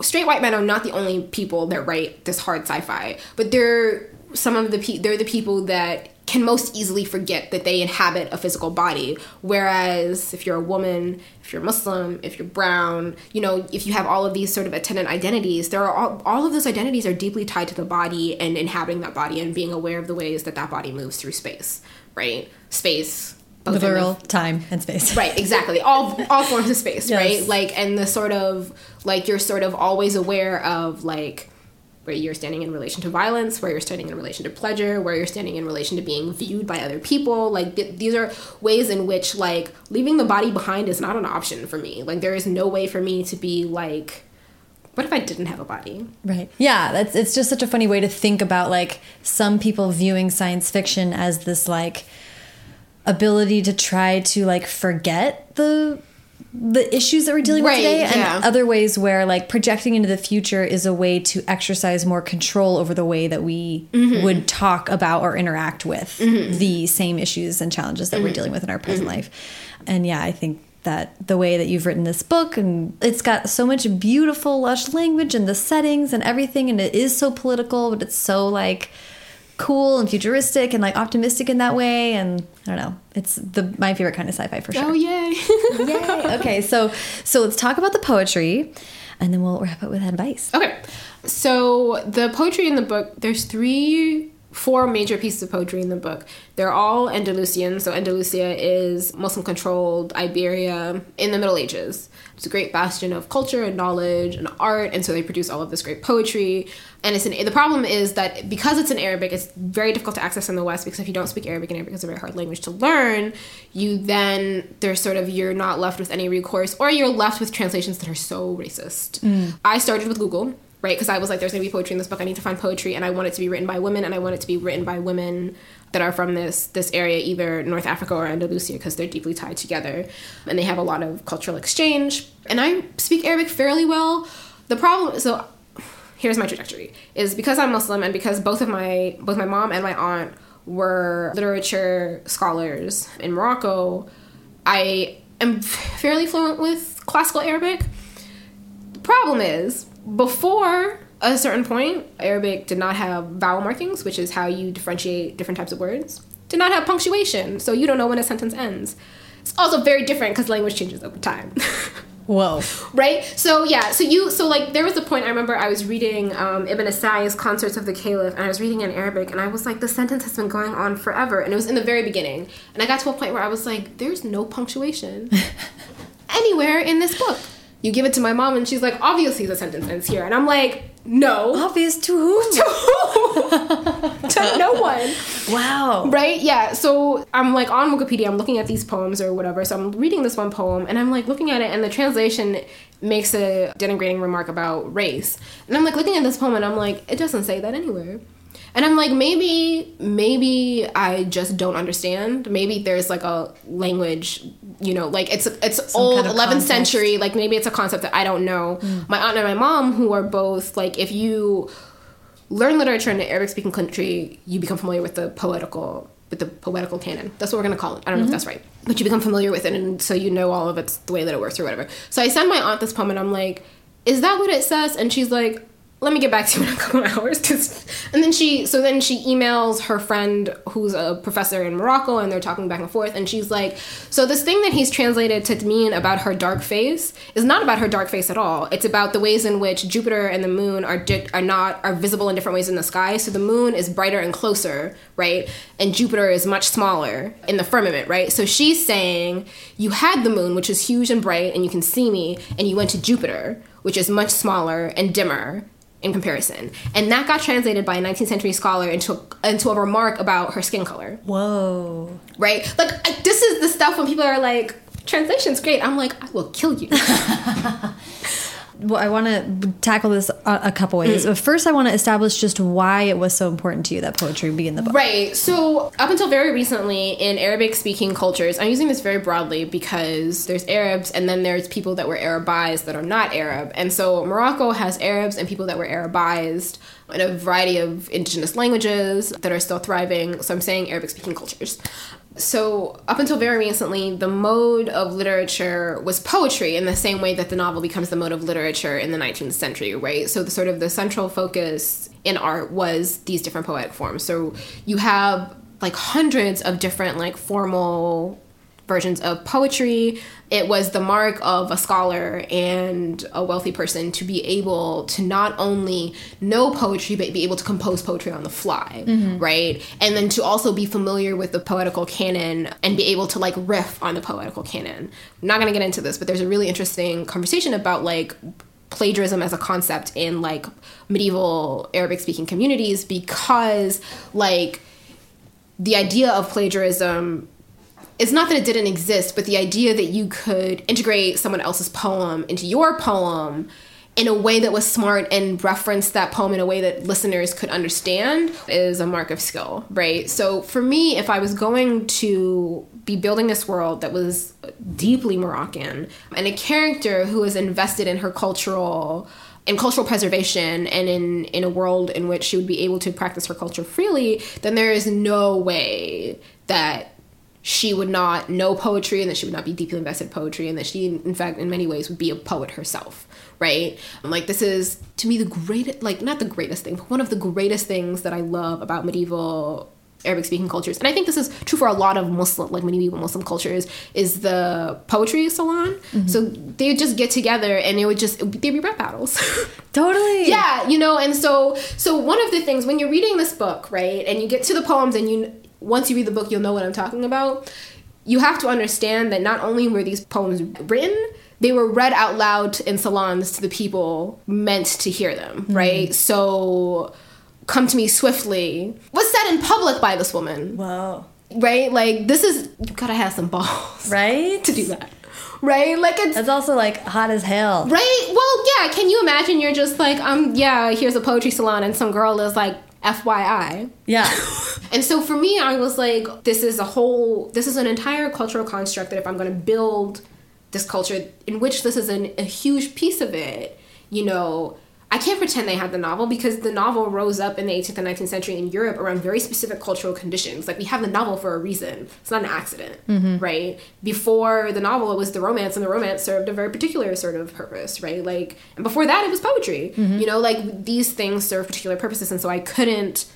straight white men are not the only people that write this hard sci-fi but they're some of the pe- they're the people that can most easily forget that they inhabit a physical body. Whereas if you're a woman, if you're Muslim, if you're brown, you know, if you have all of these sort of attendant identities, there are all, all of those identities are deeply tied to the body and inhabiting that body and being aware of the ways that that body moves through space, right? Space. Literal time and space. Right, exactly. All all forms of space, yes. right? Like and the sort of like you're sort of always aware of like where you're standing in relation to violence, where you're standing in relation to pleasure, where you're standing in relation to being viewed by other people. Like th- these are ways in which like leaving the body behind is not an option for me. Like there is no way for me to be like what if I didn't have a body? Right. Yeah, that's it's just such a funny way to think about like some people viewing science fiction as this like ability to try to like forget the the issues that we're dealing right, with today yeah. and other ways where like projecting into the future is a way to exercise more control over the way that we mm -hmm. would talk about or interact with mm -hmm. the same issues and challenges that mm -hmm. we're mm-hmm. dealing with in our present mm-hmm. life and yeah i think that the way that you've written this book and it's got so much beautiful lush language and the settings and everything and it is so political but it's so like cool and futuristic and like optimistic in that way and I don't know it's the my favorite kind of sci-fi for sure. Oh yay. yay. Okay, so so let's talk about the poetry and then we'll wrap up with advice. Okay. So the poetry in the book there's three four major pieces of poetry in the book. They're all Andalusian. So Andalusia is Muslim controlled Iberia in the Middle Ages. It's a great bastion of culture and knowledge and art, and so they produce all of this great poetry. And it's an, the problem is that because it's in Arabic, it's very difficult to access in the West because if you don't speak Arabic, and Arabic is a very hard language to learn, you then there's sort of you're not left with any recourse, or you're left with translations that are so racist. Mm. I started with Google right? Because I was like, there's gonna be poetry in this book. I need to find poetry, and I want it to be written by women, and I want it to be written by women that are from this this area, either North Africa or Andalusia, because they're deeply tied together, and they have a lot of cultural exchange. And I speak Arabic fairly well. The problem, so here's my trajectory: is because I'm Muslim, and because both of my both my mom and my aunt were literature scholars in Morocco. I am fairly fluent with classical Arabic. The problem is before a certain point, Arabic did not have vowel markings, which is how you differentiate different types of words. Did not have punctuation, so you don't know when a sentence ends. It's also very different because language changes over time. Whoa. Right? So yeah, so you so like there was a point I remember I was reading um, Ibn al-Sa'i's Consorts of the Caliph and I was reading in Arabic and I was like the sentence has been going on forever and it was in the very beginning and I got to a point where I was like there's no punctuation anywhere in this book you give it to my mom and she's like obviously the sentence ends here. And i'm like no. Obvious to who? To who? To no one. Wow. Right? Yeah. So i'm like on wikipedia i'm looking at these poems or whatever. So i'm reading this one poem and i'm like looking at it and the translation makes a denigrating remark about race. And i'm like looking at this poem and i'm like it doesn't say that anywhere and I'm like, maybe, maybe I just don't understand. Maybe there's like a language, you know, like it's it's Some old, kind of 11th context. century. Like maybe it's a concept that I don't know. Mm. My aunt and my mom, who are both like, if you learn literature in an Arabic speaking country, you become familiar with the poetical with the poetical canon. That's what we're gonna call it. I don't mm-hmm. know if mm-hmm. that's right, but you become familiar with it, and so you know all of it's the way that it works or whatever. So I send my aunt this poem, and I'm like, "Is that what it says?" And she's like, let me get back to you in a couple hours and then she so then she emails her friend who's a professor in morocco and they're talking back and forth and she's like so this thing that he's translated to mean about her dark face is not about her dark face at all. It's about the ways in which jupiter and the moon are di- are not are visible in different ways in the sky. So the moon is brighter and closer right? And jupiter is much smaller in the firmament right? So she's saying you had the moon which is huge and bright and you can see me and you went to jupiter which is much smaller and dimmer in comparison. And that got translated by a 19th century scholar into into a remark about her skin color. Whoa. Right? Like I, this is the stuff when people are like translation's great. I'm like I will kill you. well, I want to tackle this a, a couple ways. Mm. But first, I want to establish just why it was so important to you that poetry be in the book. Right. So, up until very recently, in Arabic speaking cultures, I'm using this very broadly because there's Arabs and then there's people that were Arabized that are not Arab. And so, Morocco has Arabs and people that were Arabized in a variety of indigenous languages that are still thriving. So, I'm saying Arabic speaking cultures so up until very recently the mode of literature was poetry in the same way that the novel becomes the mode of literature in the 19th century right? So the sort of the central focus in art was these different poetic forms. So you have like hundreds of different like formal versions of poetry. It was the mark of a scholar and a wealthy person to be able to not only know poetry, but be able to compose poetry on the fly, mm-hmm. right? And then to also be familiar with the poetical canon and be able to like riff on the poetical canon. I'm not gonna get into this, but there's a really interesting conversation about like plagiarism as a concept in like medieval Arabic speaking communities because like the idea of plagiarism it's not that it didn't exist, but the idea that you could integrate someone else's poem into your poem in a way that was smart and reference that poem in a way that listeners could understand is a mark of skill, right? So for me, if I was going to be building this world that was deeply Moroccan and a character who was invested in her cultural in cultural preservation and in in a world in which she would be able to practice her culture freely, then there is no way that she would not know poetry and that she would not be deeply invested in poetry and that she in fact in many ways would be a poet herself right like this is to me the greatest like not the greatest thing but one of the greatest things that i love about medieval Arabic speaking cultures, and I think this is true for a lot of Muslim, like medieval Muslim cultures, is the poetry salon. Mm-hmm. So they would just get together and it would just they'd be rap battles. totally. yeah, you know, and so so one of the things when you're reading this book, right, and you get to the poems and you once you read the book, you'll know what I'm talking about. You have to understand that not only were these poems written, they were read out loud in salons to the people meant to hear them, mm-hmm. right? So, Come to Me Swiftly was said in public by this woman. Wow. Right? Like, this is, you gotta have some balls. Right? To do that. Right? Like, it's. It's also like hot as hell. Right? Well, yeah. Can you imagine you're just like, um, yeah, here's a poetry salon, and some girl is like, FYI. Yeah. and so for me, I was like, this is a whole, this is an entire cultural construct that if I'm going to build this culture, in which this is an, a huge piece of it, you know, I can't pretend they had the novel because the novel rose up in the 18th and 19th century in Europe around very specific cultural conditions. Like we have the novel for a reason. It's not an accident, mm-hmm. right? Before the novel, it was the romance, and the romance served a very particular sort of purpose, right? Like, and before that, it was poetry. Mm-hmm. You know, like these things serve particular purposes, and so I couldn't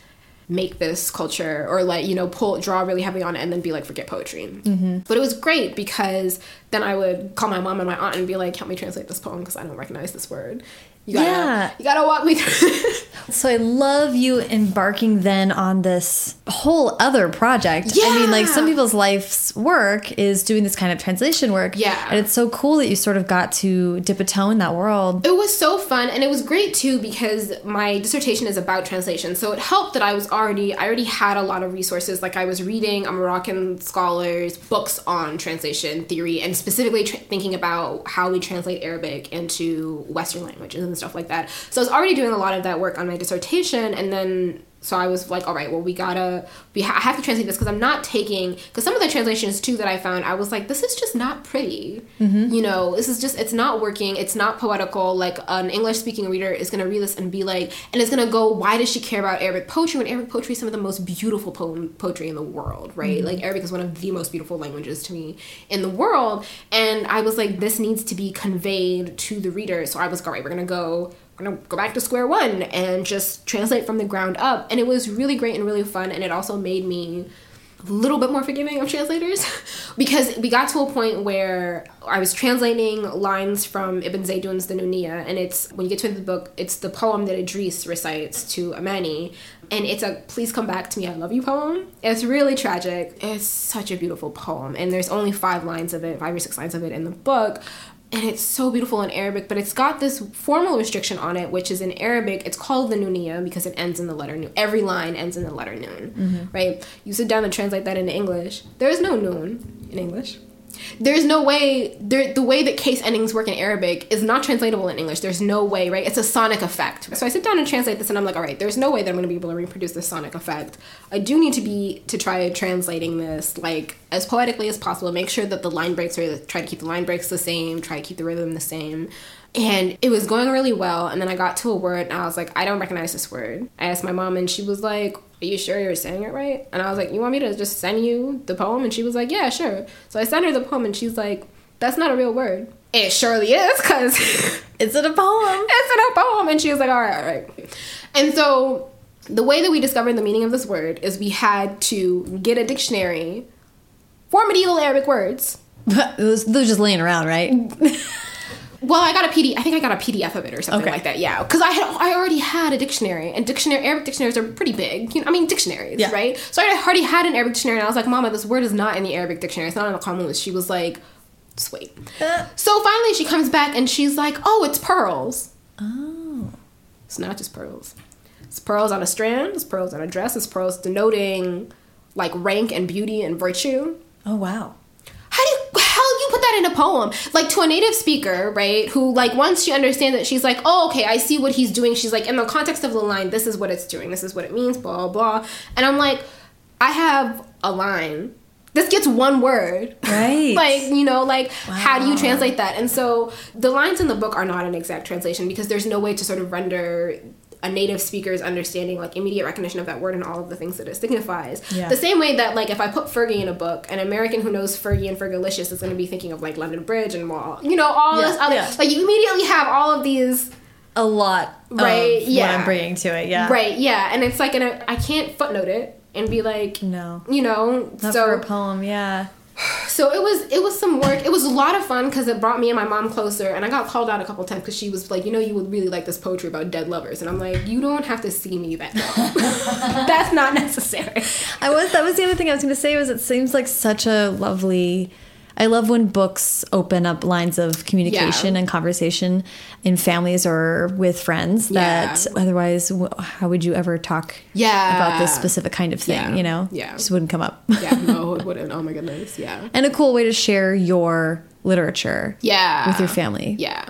make this culture or like you know pull draw really heavy on it and then be like forget poetry mm-hmm. but it was great because then i would call my mom and my aunt and be like help me translate this poem because i don't recognize this word you gotta, yeah. you gotta walk me through. so I love you embarking then on this whole other project. Yeah. I mean, like some people's life's work is doing this kind of translation work. Yeah. And it's so cool that you sort of got to dip a toe in that world. It was so fun and it was great too because my dissertation is about translation. So it helped that I was already I already had a lot of resources. Like I was reading a Moroccan scholar's books on translation theory and specifically thinking about how we translate Arabic into Western languages and stuff like that. So I was already doing a lot of that work on my dissertation, and then so I was like, all right, well, we gotta, we ha- I have to translate this because I'm not taking, because some of the translations too that I found, I was like, this is just not pretty. Mm-hmm. You know, this is just, it's not working. It's not poetical. Like an English speaking reader is gonna read this and be like, and it's gonna go, why does she care about Arabic poetry when Arabic poetry is some of the most beautiful poem poetry in the world, right? Mm-hmm. Like Arabic is one of the most beautiful languages to me in the world. And I was like, this needs to be conveyed to the reader. So I was like, all right, we're gonna go gonna go back to square one and just translate from the ground up. And it was really great and really fun. And it also made me a little bit more forgiving of translators because we got to a point where I was translating lines from Ibn Zaydun's The Nunia, and it's when you get to the book, it's the poem that Idris recites to Amani, and it's a "Please come back to me, I love you" poem. It's really tragic. It's such a beautiful poem, and there's only five lines of it, five or six lines of it in the book, and it's so beautiful in Arabic, but it's got this formal restriction on it, which is in Arabic, it's called the Nunia because it ends in the letter Nun. Every line ends in the letter Nun, mm-hmm. right? You sit down and translate that into English. There is no Nun in English there's no way there, the way that case endings work in Arabic is not translatable in English. There's no way, right? It's a sonic effect. So I sit down and translate this and I'm like, all right, there's no way that I'm going to be able to reproduce this sonic effect. I do need to be to try translating this like as poetically as possible. Make sure that the line breaks are try to keep the line breaks the same, try to keep the rhythm the same. And it was going really well. And then I got to a word and I was like, I don't recognize this word. I asked my mom and she was like, Are you sure you're saying it right? And I was like, You want me to just send you the poem? And she was like, Yeah, sure. So I sent her the poem and she's like, That's not a real word. It surely is because it's in a poem. It's in a poem. And she was like, All right, all right. And so the way that we discovered the meaning of this word is we had to get a dictionary for medieval Arabic words. those, those just laying around, right? Well, I got a PDF. I think I got a PDF of it or something okay. like that. Yeah, because I had I already had a dictionary, and dictionary Arabic dictionaries are pretty big. You know, I mean dictionaries, yeah. right? So I already had an Arabic dictionary, and I was like, "Mama, this word is not in the Arabic dictionary. It's not in the common list." She was like, "Sweet." Uh. So finally, she comes back and she's like, "Oh, it's pearls." Oh, it's not just pearls. It's pearls on a strand. It's pearls on a dress. It's pearls denoting like rank and beauty and virtue. Oh wow that in a poem? Like to a native speaker right who like once she understands it she's like oh okay i see what he's doing. She's like in the context of the line this is what it's doing this is what it means blah blah blah. And i'm like i have a line. This gets one word. Right. Like you know like wow. how do you translate that? And so the lines in the book are not an exact translation because there's no way to sort of render a native speaker's understanding, like immediate recognition of that word and all of the things that it signifies. Yeah. The same way that like if I put Fergie in a book, an American who knows Fergie and Fergalicious is going to be thinking of like London Bridge and Wall, you know, all yeah. this other yeah. like you immediately have all of these. A lot, right? yeah, I'm bringing to it. Yeah, right. Yeah, and it's like, an, I can't footnote it and be like, no, you know, Not so for a poem. Yeah so it was it was some work. It was a lot of fun because it brought me and my mom closer. And I got called out a couple times because she was like, you know, you would really like this poetry about dead lovers. And I'm like, you don't have to see me that. That's not necessary. I was that was the other thing I was going to say was it seems like such a lovely I love when books open up lines of communication yeah. and conversation in families or with friends that yeah. otherwise, how would you ever talk yeah. about this specific kind of thing? Yeah. You know, yeah, just wouldn't come up. yeah, no, it wouldn't. Oh my goodness, yeah. And a cool way to share your literature, yeah, with your family, yeah.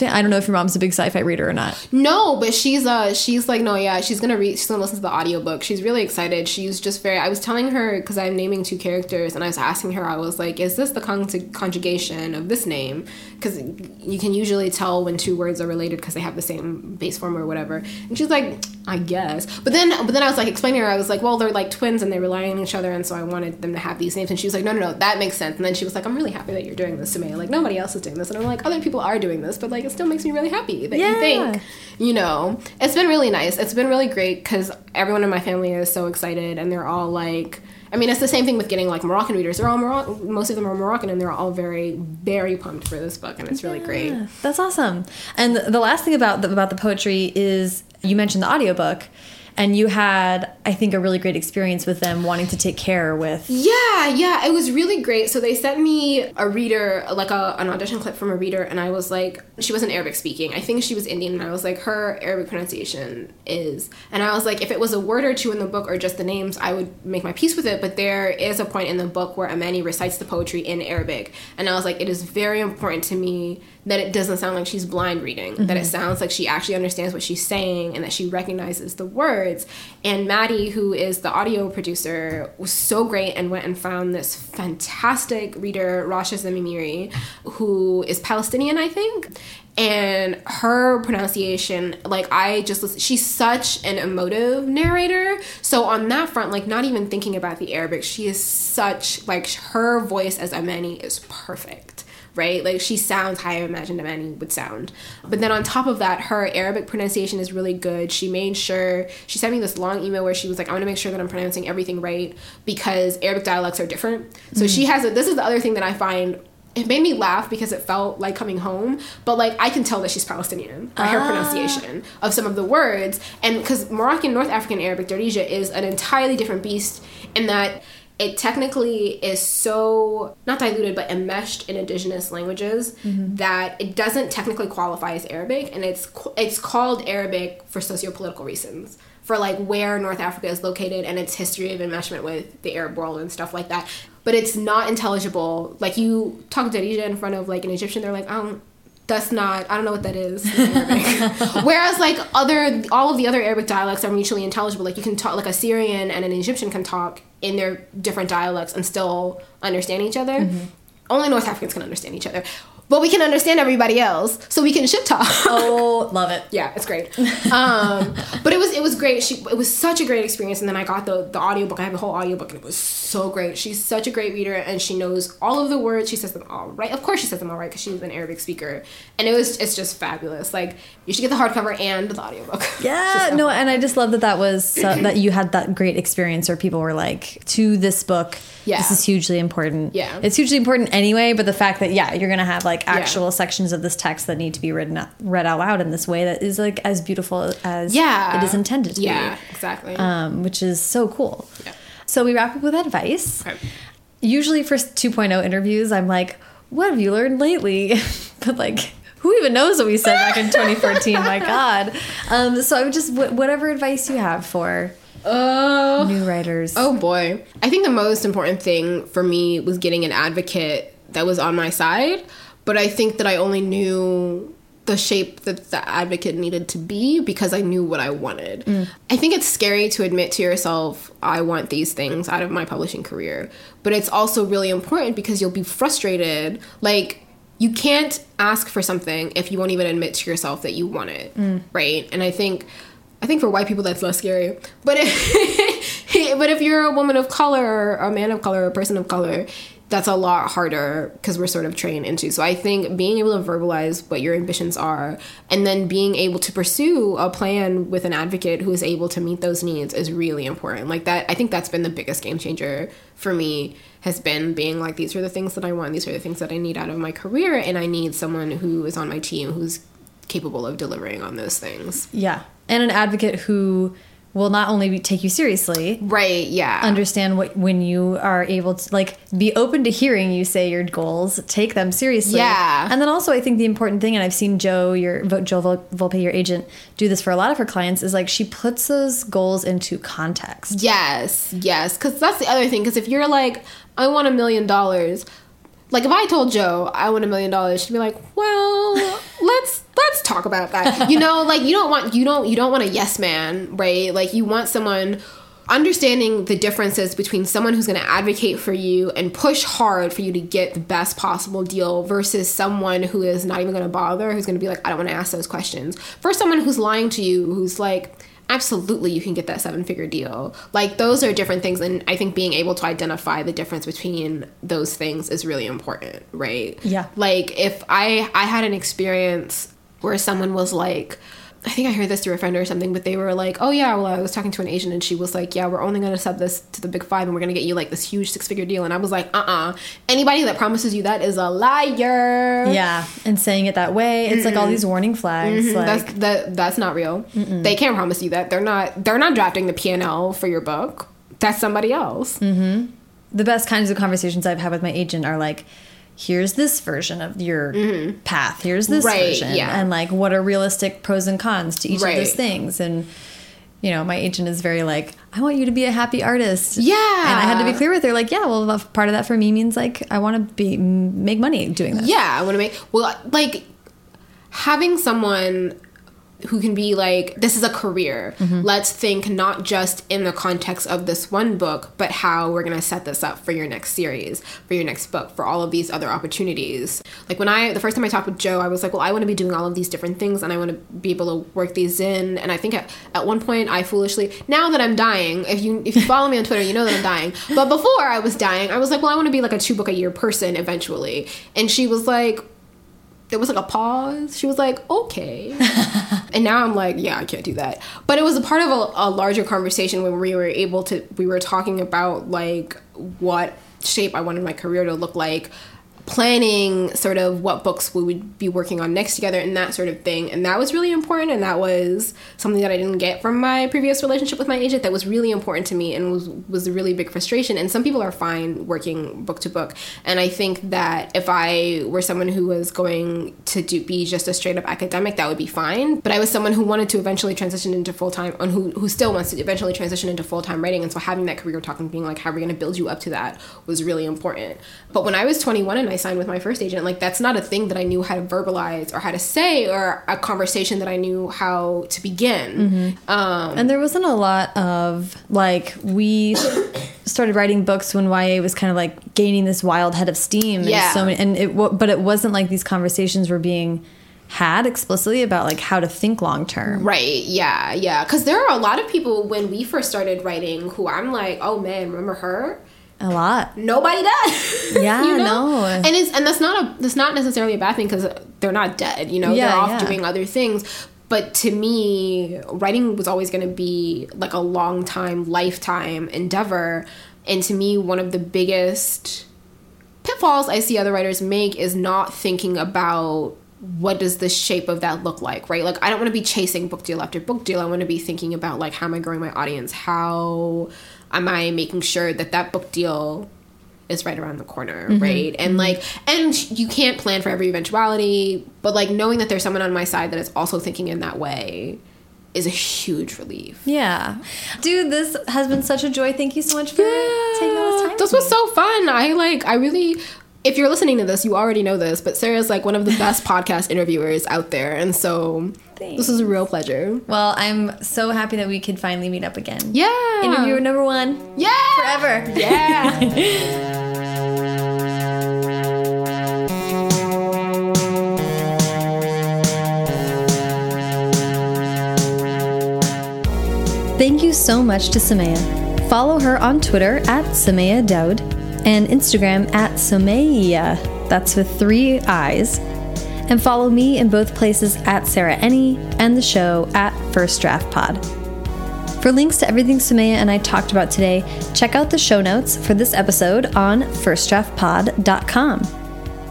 I don't know if your mom's a big sci-fi reader or not. No, but she's uh she's like no yeah she's gonna read she's gonna listen to the audiobook. She's really excited. She's just very. I was telling her because I'm naming two characters and I was asking her I was like is this the con- conjugation of this name because you can usually tell when two words are related because they have the same base form or whatever. And she's like I guess. But then but then I was like explaining her I was like well they're like twins and they rely on each other and so I wanted them to have these names and she was like no no no that makes sense and then she was like I'm really happy that you're doing this to me like nobody else is doing this and I'm like other people are doing this but like it still makes me really happy that yeah. you think, you know, it's been really nice. It's been really great because everyone in my family is so excited and they're all like, I mean, it's the same thing with getting like Moroccan readers. They're all Moroccan, most of them are Moroccan, and they're all very, very pumped for this book, and it's really yeah, great. That's awesome. And the last thing about the, about the poetry is you mentioned the audiobook and you had i think a really great experience with them wanting to take care with yeah yeah it was really great. So they sent me a reader like a, an audition clip from a reader and i was like she wasn't arabic speaking. I think she was indian and i was like her arabic pronunciation is and i was like if it was a word or two in the book or just the names i would make my peace with it. But there is a point in the book where amani recites the poetry in arabic and i was like it is very important to me that it doesn't sound like she's blind reading, mm-hmm. that it mm-hmm. sounds like she actually understands what she's saying and that she recognizes the words. And Maddie, who is the audio producer, was so great and went and found this fantastic reader, Rasha Zamamiri, who is Palestinian, I think. And her pronunciation, like I just she's such an emotive narrator. So on that front, like not even thinking about the Arabic, she is such like her voice as Amani is perfect right? Like she sounds how I imagined Amani would sound. But then on top of that, her Arabic pronunciation is really good. She made sure she sent me this long email where she was like, I want to make sure that I'm pronouncing everything right because Arabic dialects are different. So she mm. has a, this is the other thing that I find it made me laugh because it felt like coming home, but like I can tell that she's Palestinian by her ah. pronunciation of some of the words. And because Moroccan, North African Arabic Darija is an entirely different beast in that it technically is so not diluted but enmeshed in indigenous languages mm-hmm. that it doesn't technically qualify as Arabic, and it's it's called Arabic for sociopolitical reasons for like where North Africa is located and its history of enmeshment with the Arab world and stuff like that. But it's not intelligible. Like you talk Darija in front of like an Egyptian, they're like, I don't. That's not. I don't know what that is. Whereas like other, all of the other Arabic dialects are mutually intelligible. Like you can talk, like a Syrian and an Egyptian can talk in their different dialects and still understand each other. Mm-hmm. Only North Africans can understand each other, but we can understand everybody else, so we can shit talk. Oh, love it. yeah, it's great. Um, but it was it was great. She it was such a great experience. And then I got the the audiobook. I have a whole audiobook and it was so great. She's such a great reader and she knows all of the words. She says them all right. Of course she says them all right because she's an Arabic speaker. And it was it's just fabulous. Like you should get the hardcover and the audiobook. Yeah, no, and I just love that that was uh, that you had that great experience where people were like, to this book, Yeah. this is hugely important. Yeah. it's hugely important anyway. But the fact that yeah, you're gonna have like actual sections of this text that need to be written out, read out loud in this way that is like as beautiful as Yeah. it is intended to be. Yeah, exactly. um, which is so cool. Yeah. So we wrap up with advice. Okay. Usually for 2.0 interviews, I'm like, what have you learned lately? but like, who even knows what we said back in 2014? My God. Um, so I would just, wh- whatever advice you have for Uh, new writers. Oh boy. I think the most important thing for me was getting an advocate that was on my side, but I think that I only knew the shape that the advocate needed to be because I knew what I wanted. Mm. I think it's scary to admit to yourself, I want these things out of my publishing career, but it's also really important because you'll be frustrated. Like, you can't ask for something if you won't even admit to yourself that you want it, mm. right? And I think I think for white people that's less scary. But if, but if you're a woman of color, or a man of color, or a person of color, that's a lot harder because we're sort of trained into. So I think being able to verbalize what your ambitions are and then being able to pursue a plan with an advocate who is able to meet those needs is really important. Like that, I think that's been the biggest game changer for me has been being like these are the things that I want, these are the things that I need out of my career, and I need someone who is on my team who's capable of delivering on those things. Yeah. And an advocate who will not only take you seriously, Right, yeah. understand what when you are able to like be open to hearing you say your goals, take them seriously. Yeah. And then also, I think the important thing, and I've seen Jo, your Jo Vol- Volpe, your agent, do this for a lot of her clients, is like she puts those goals into context. Yes, yes. Because that's the other thing. Because if you're like, I want a million dollars, like if I told Jo I want a million dollars, she'd be like, well, let's let's talk about that. You know, like you don't want you don't you don't want a yes man, right? Like you want someone understanding the differences between someone who's going to advocate for you and push hard for you to get the best possible deal versus someone who is not even going to bother who's going to be like i don't want to ask those questions for someone who's lying to you who's like absolutely you can get that seven figure deal like those are different things and i think being able to identify the difference between those things is really important right Yeah. like if i i had an experience where someone was like I think I heard this through a friend or something, but they were like, "Oh yeah, well, I was talking to an agent, and she was like, yeah, we're only going to sub this to the big five, and we're going to get you like this huge six figure deal." And I was like, "Uh, uh anybody that promises you that is a liar." Yeah. And saying it that way, it's like all these warning flags. Like, that's that that's not real. They can't promise you that. They're not they're not drafting the P and L for your book. That's somebody else. the best kinds of conversations I've had with my agent are like, here's this version of your path. Here's this Mm-hmm. Right, version. yeah. And like, what are realistic pros and cons to each Right. of those things? And, you know, my agent is very like, I want you to be a happy artist. Yeah. And I had to be clear with her, like, yeah, well, part of that for me means like, I want to be, make money doing this. Yeah, I want to make well like having someone who can be like this is a career. Mm-hmm. Let's think not just in the context of this one book but how we're going to set this up for your next series for your next book for all of these other opportunities. Like when i the first time i talked with joe i was like well i want to be doing all of these different things and i want to be able to work these in. And i think at, at one point i foolishly now that i'm dying if you if you follow me on twitter you know that i'm dying. But before i was dying i was like well i want to be like a two book a year person eventually. And she was like there was like a pause. She was like, okay. and now I'm like, yeah, I can't do that. But it was a part of a, a larger conversation when we were able to, we were talking about like what shape I wanted my career to look like, planning sort of what books we would be working on next together and that sort of thing. And that was really important. And that was something that I didn't get from my previous relationship with my agent that was really important to me and was, was a really big frustration. And some people are fine working book to book. And I think that if I were someone who was going to do, be just a straight up academic, that would be fine. But I was someone who wanted to eventually transition into full time, and who, who still wants to eventually transition into full time writing. And so having that career talk and being like, how are we going to build you up to that was really important. But when I was 21 and I signed with my first agent, like that's not a thing that I knew how to verbalize or how to say or a conversation that I knew how to begin. Um, And there wasn't a lot of like we started writing books when YA was kind of like gaining this wild head of steam. and Yeah. so many, and it but it wasn't like these conversations were being had explicitly about like how to think long term. Right, yeah, yeah. Because there are a lot of people when we first started writing who I'm like, oh man, remember her? A lot. Nobody does. Yeah, you no. And it's and that's not a that's not necessarily a bad thing because they're not dead. You know, Yeah, they're off yeah. doing other things. But to me, writing was always going to be like a long time, lifetime endeavor. And to me, one of the biggest pitfalls I see other writers make is not thinking about what does the shape of that look like, right? Like I don't want to be chasing book deal after book deal. I want to be thinking about like how am I growing my audience? How am I making sure that that book deal is right around the corner, mm-hmm. right? And mm-hmm. like and you can't plan for every eventuality, but like knowing that there's someone on my side that is also thinking in that way is a huge relief. Yeah. Dude, this has been such a joy. Thank you so much for taking all this time. This was me. so fun. I like. I really. If you're listening to this, you already know this, but Sarah's like one of the best podcast interviewers out there, and so this is a real pleasure. Well, I'm so happy that we could finally meet up again. Yeah. Interviewer number one. Yeah. Forever. Yeah. Thank you so much to Somaiya. Follow her on Twitter at Somaiya Daud and Instagram at Somaiya, that's with three eyes. And follow me in both places at Sarah Enni and the show at First Draft Pod. For links to everything Somaiya and I talked about today, check out the show notes for this episode on firstdraftpod.com.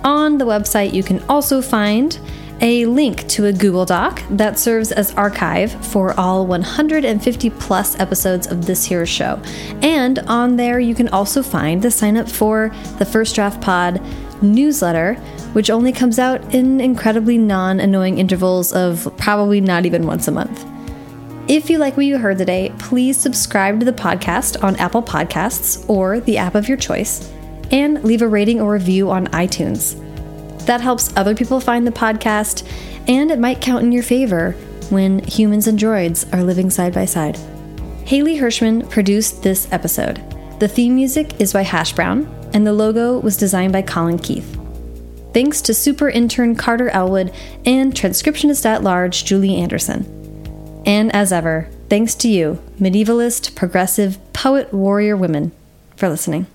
On the website, you can also find a link to a Google Doc that serves as archive for all 150 plus episodes of this here show. And on there, you can also find the sign up for the First Draft Pod newsletter, which only comes out in incredibly non annoying intervals of probably not even once a month. If you like what you heard today, please subscribe to the podcast on Apple Podcasts or the app of your choice, and leave a rating or review on iTunes. That helps other people find the podcast, and it might count in your favor when humans and droids are living side by side. Haley Hirschman produced this episode. The theme music is by Hash Brown, and the logo was designed by Colin Keith. Thanks to super intern Carter Elwood and transcriptionist at large Julie Anderson. And as ever, thanks to you, medievalist, progressive, poet, warrior women, for listening.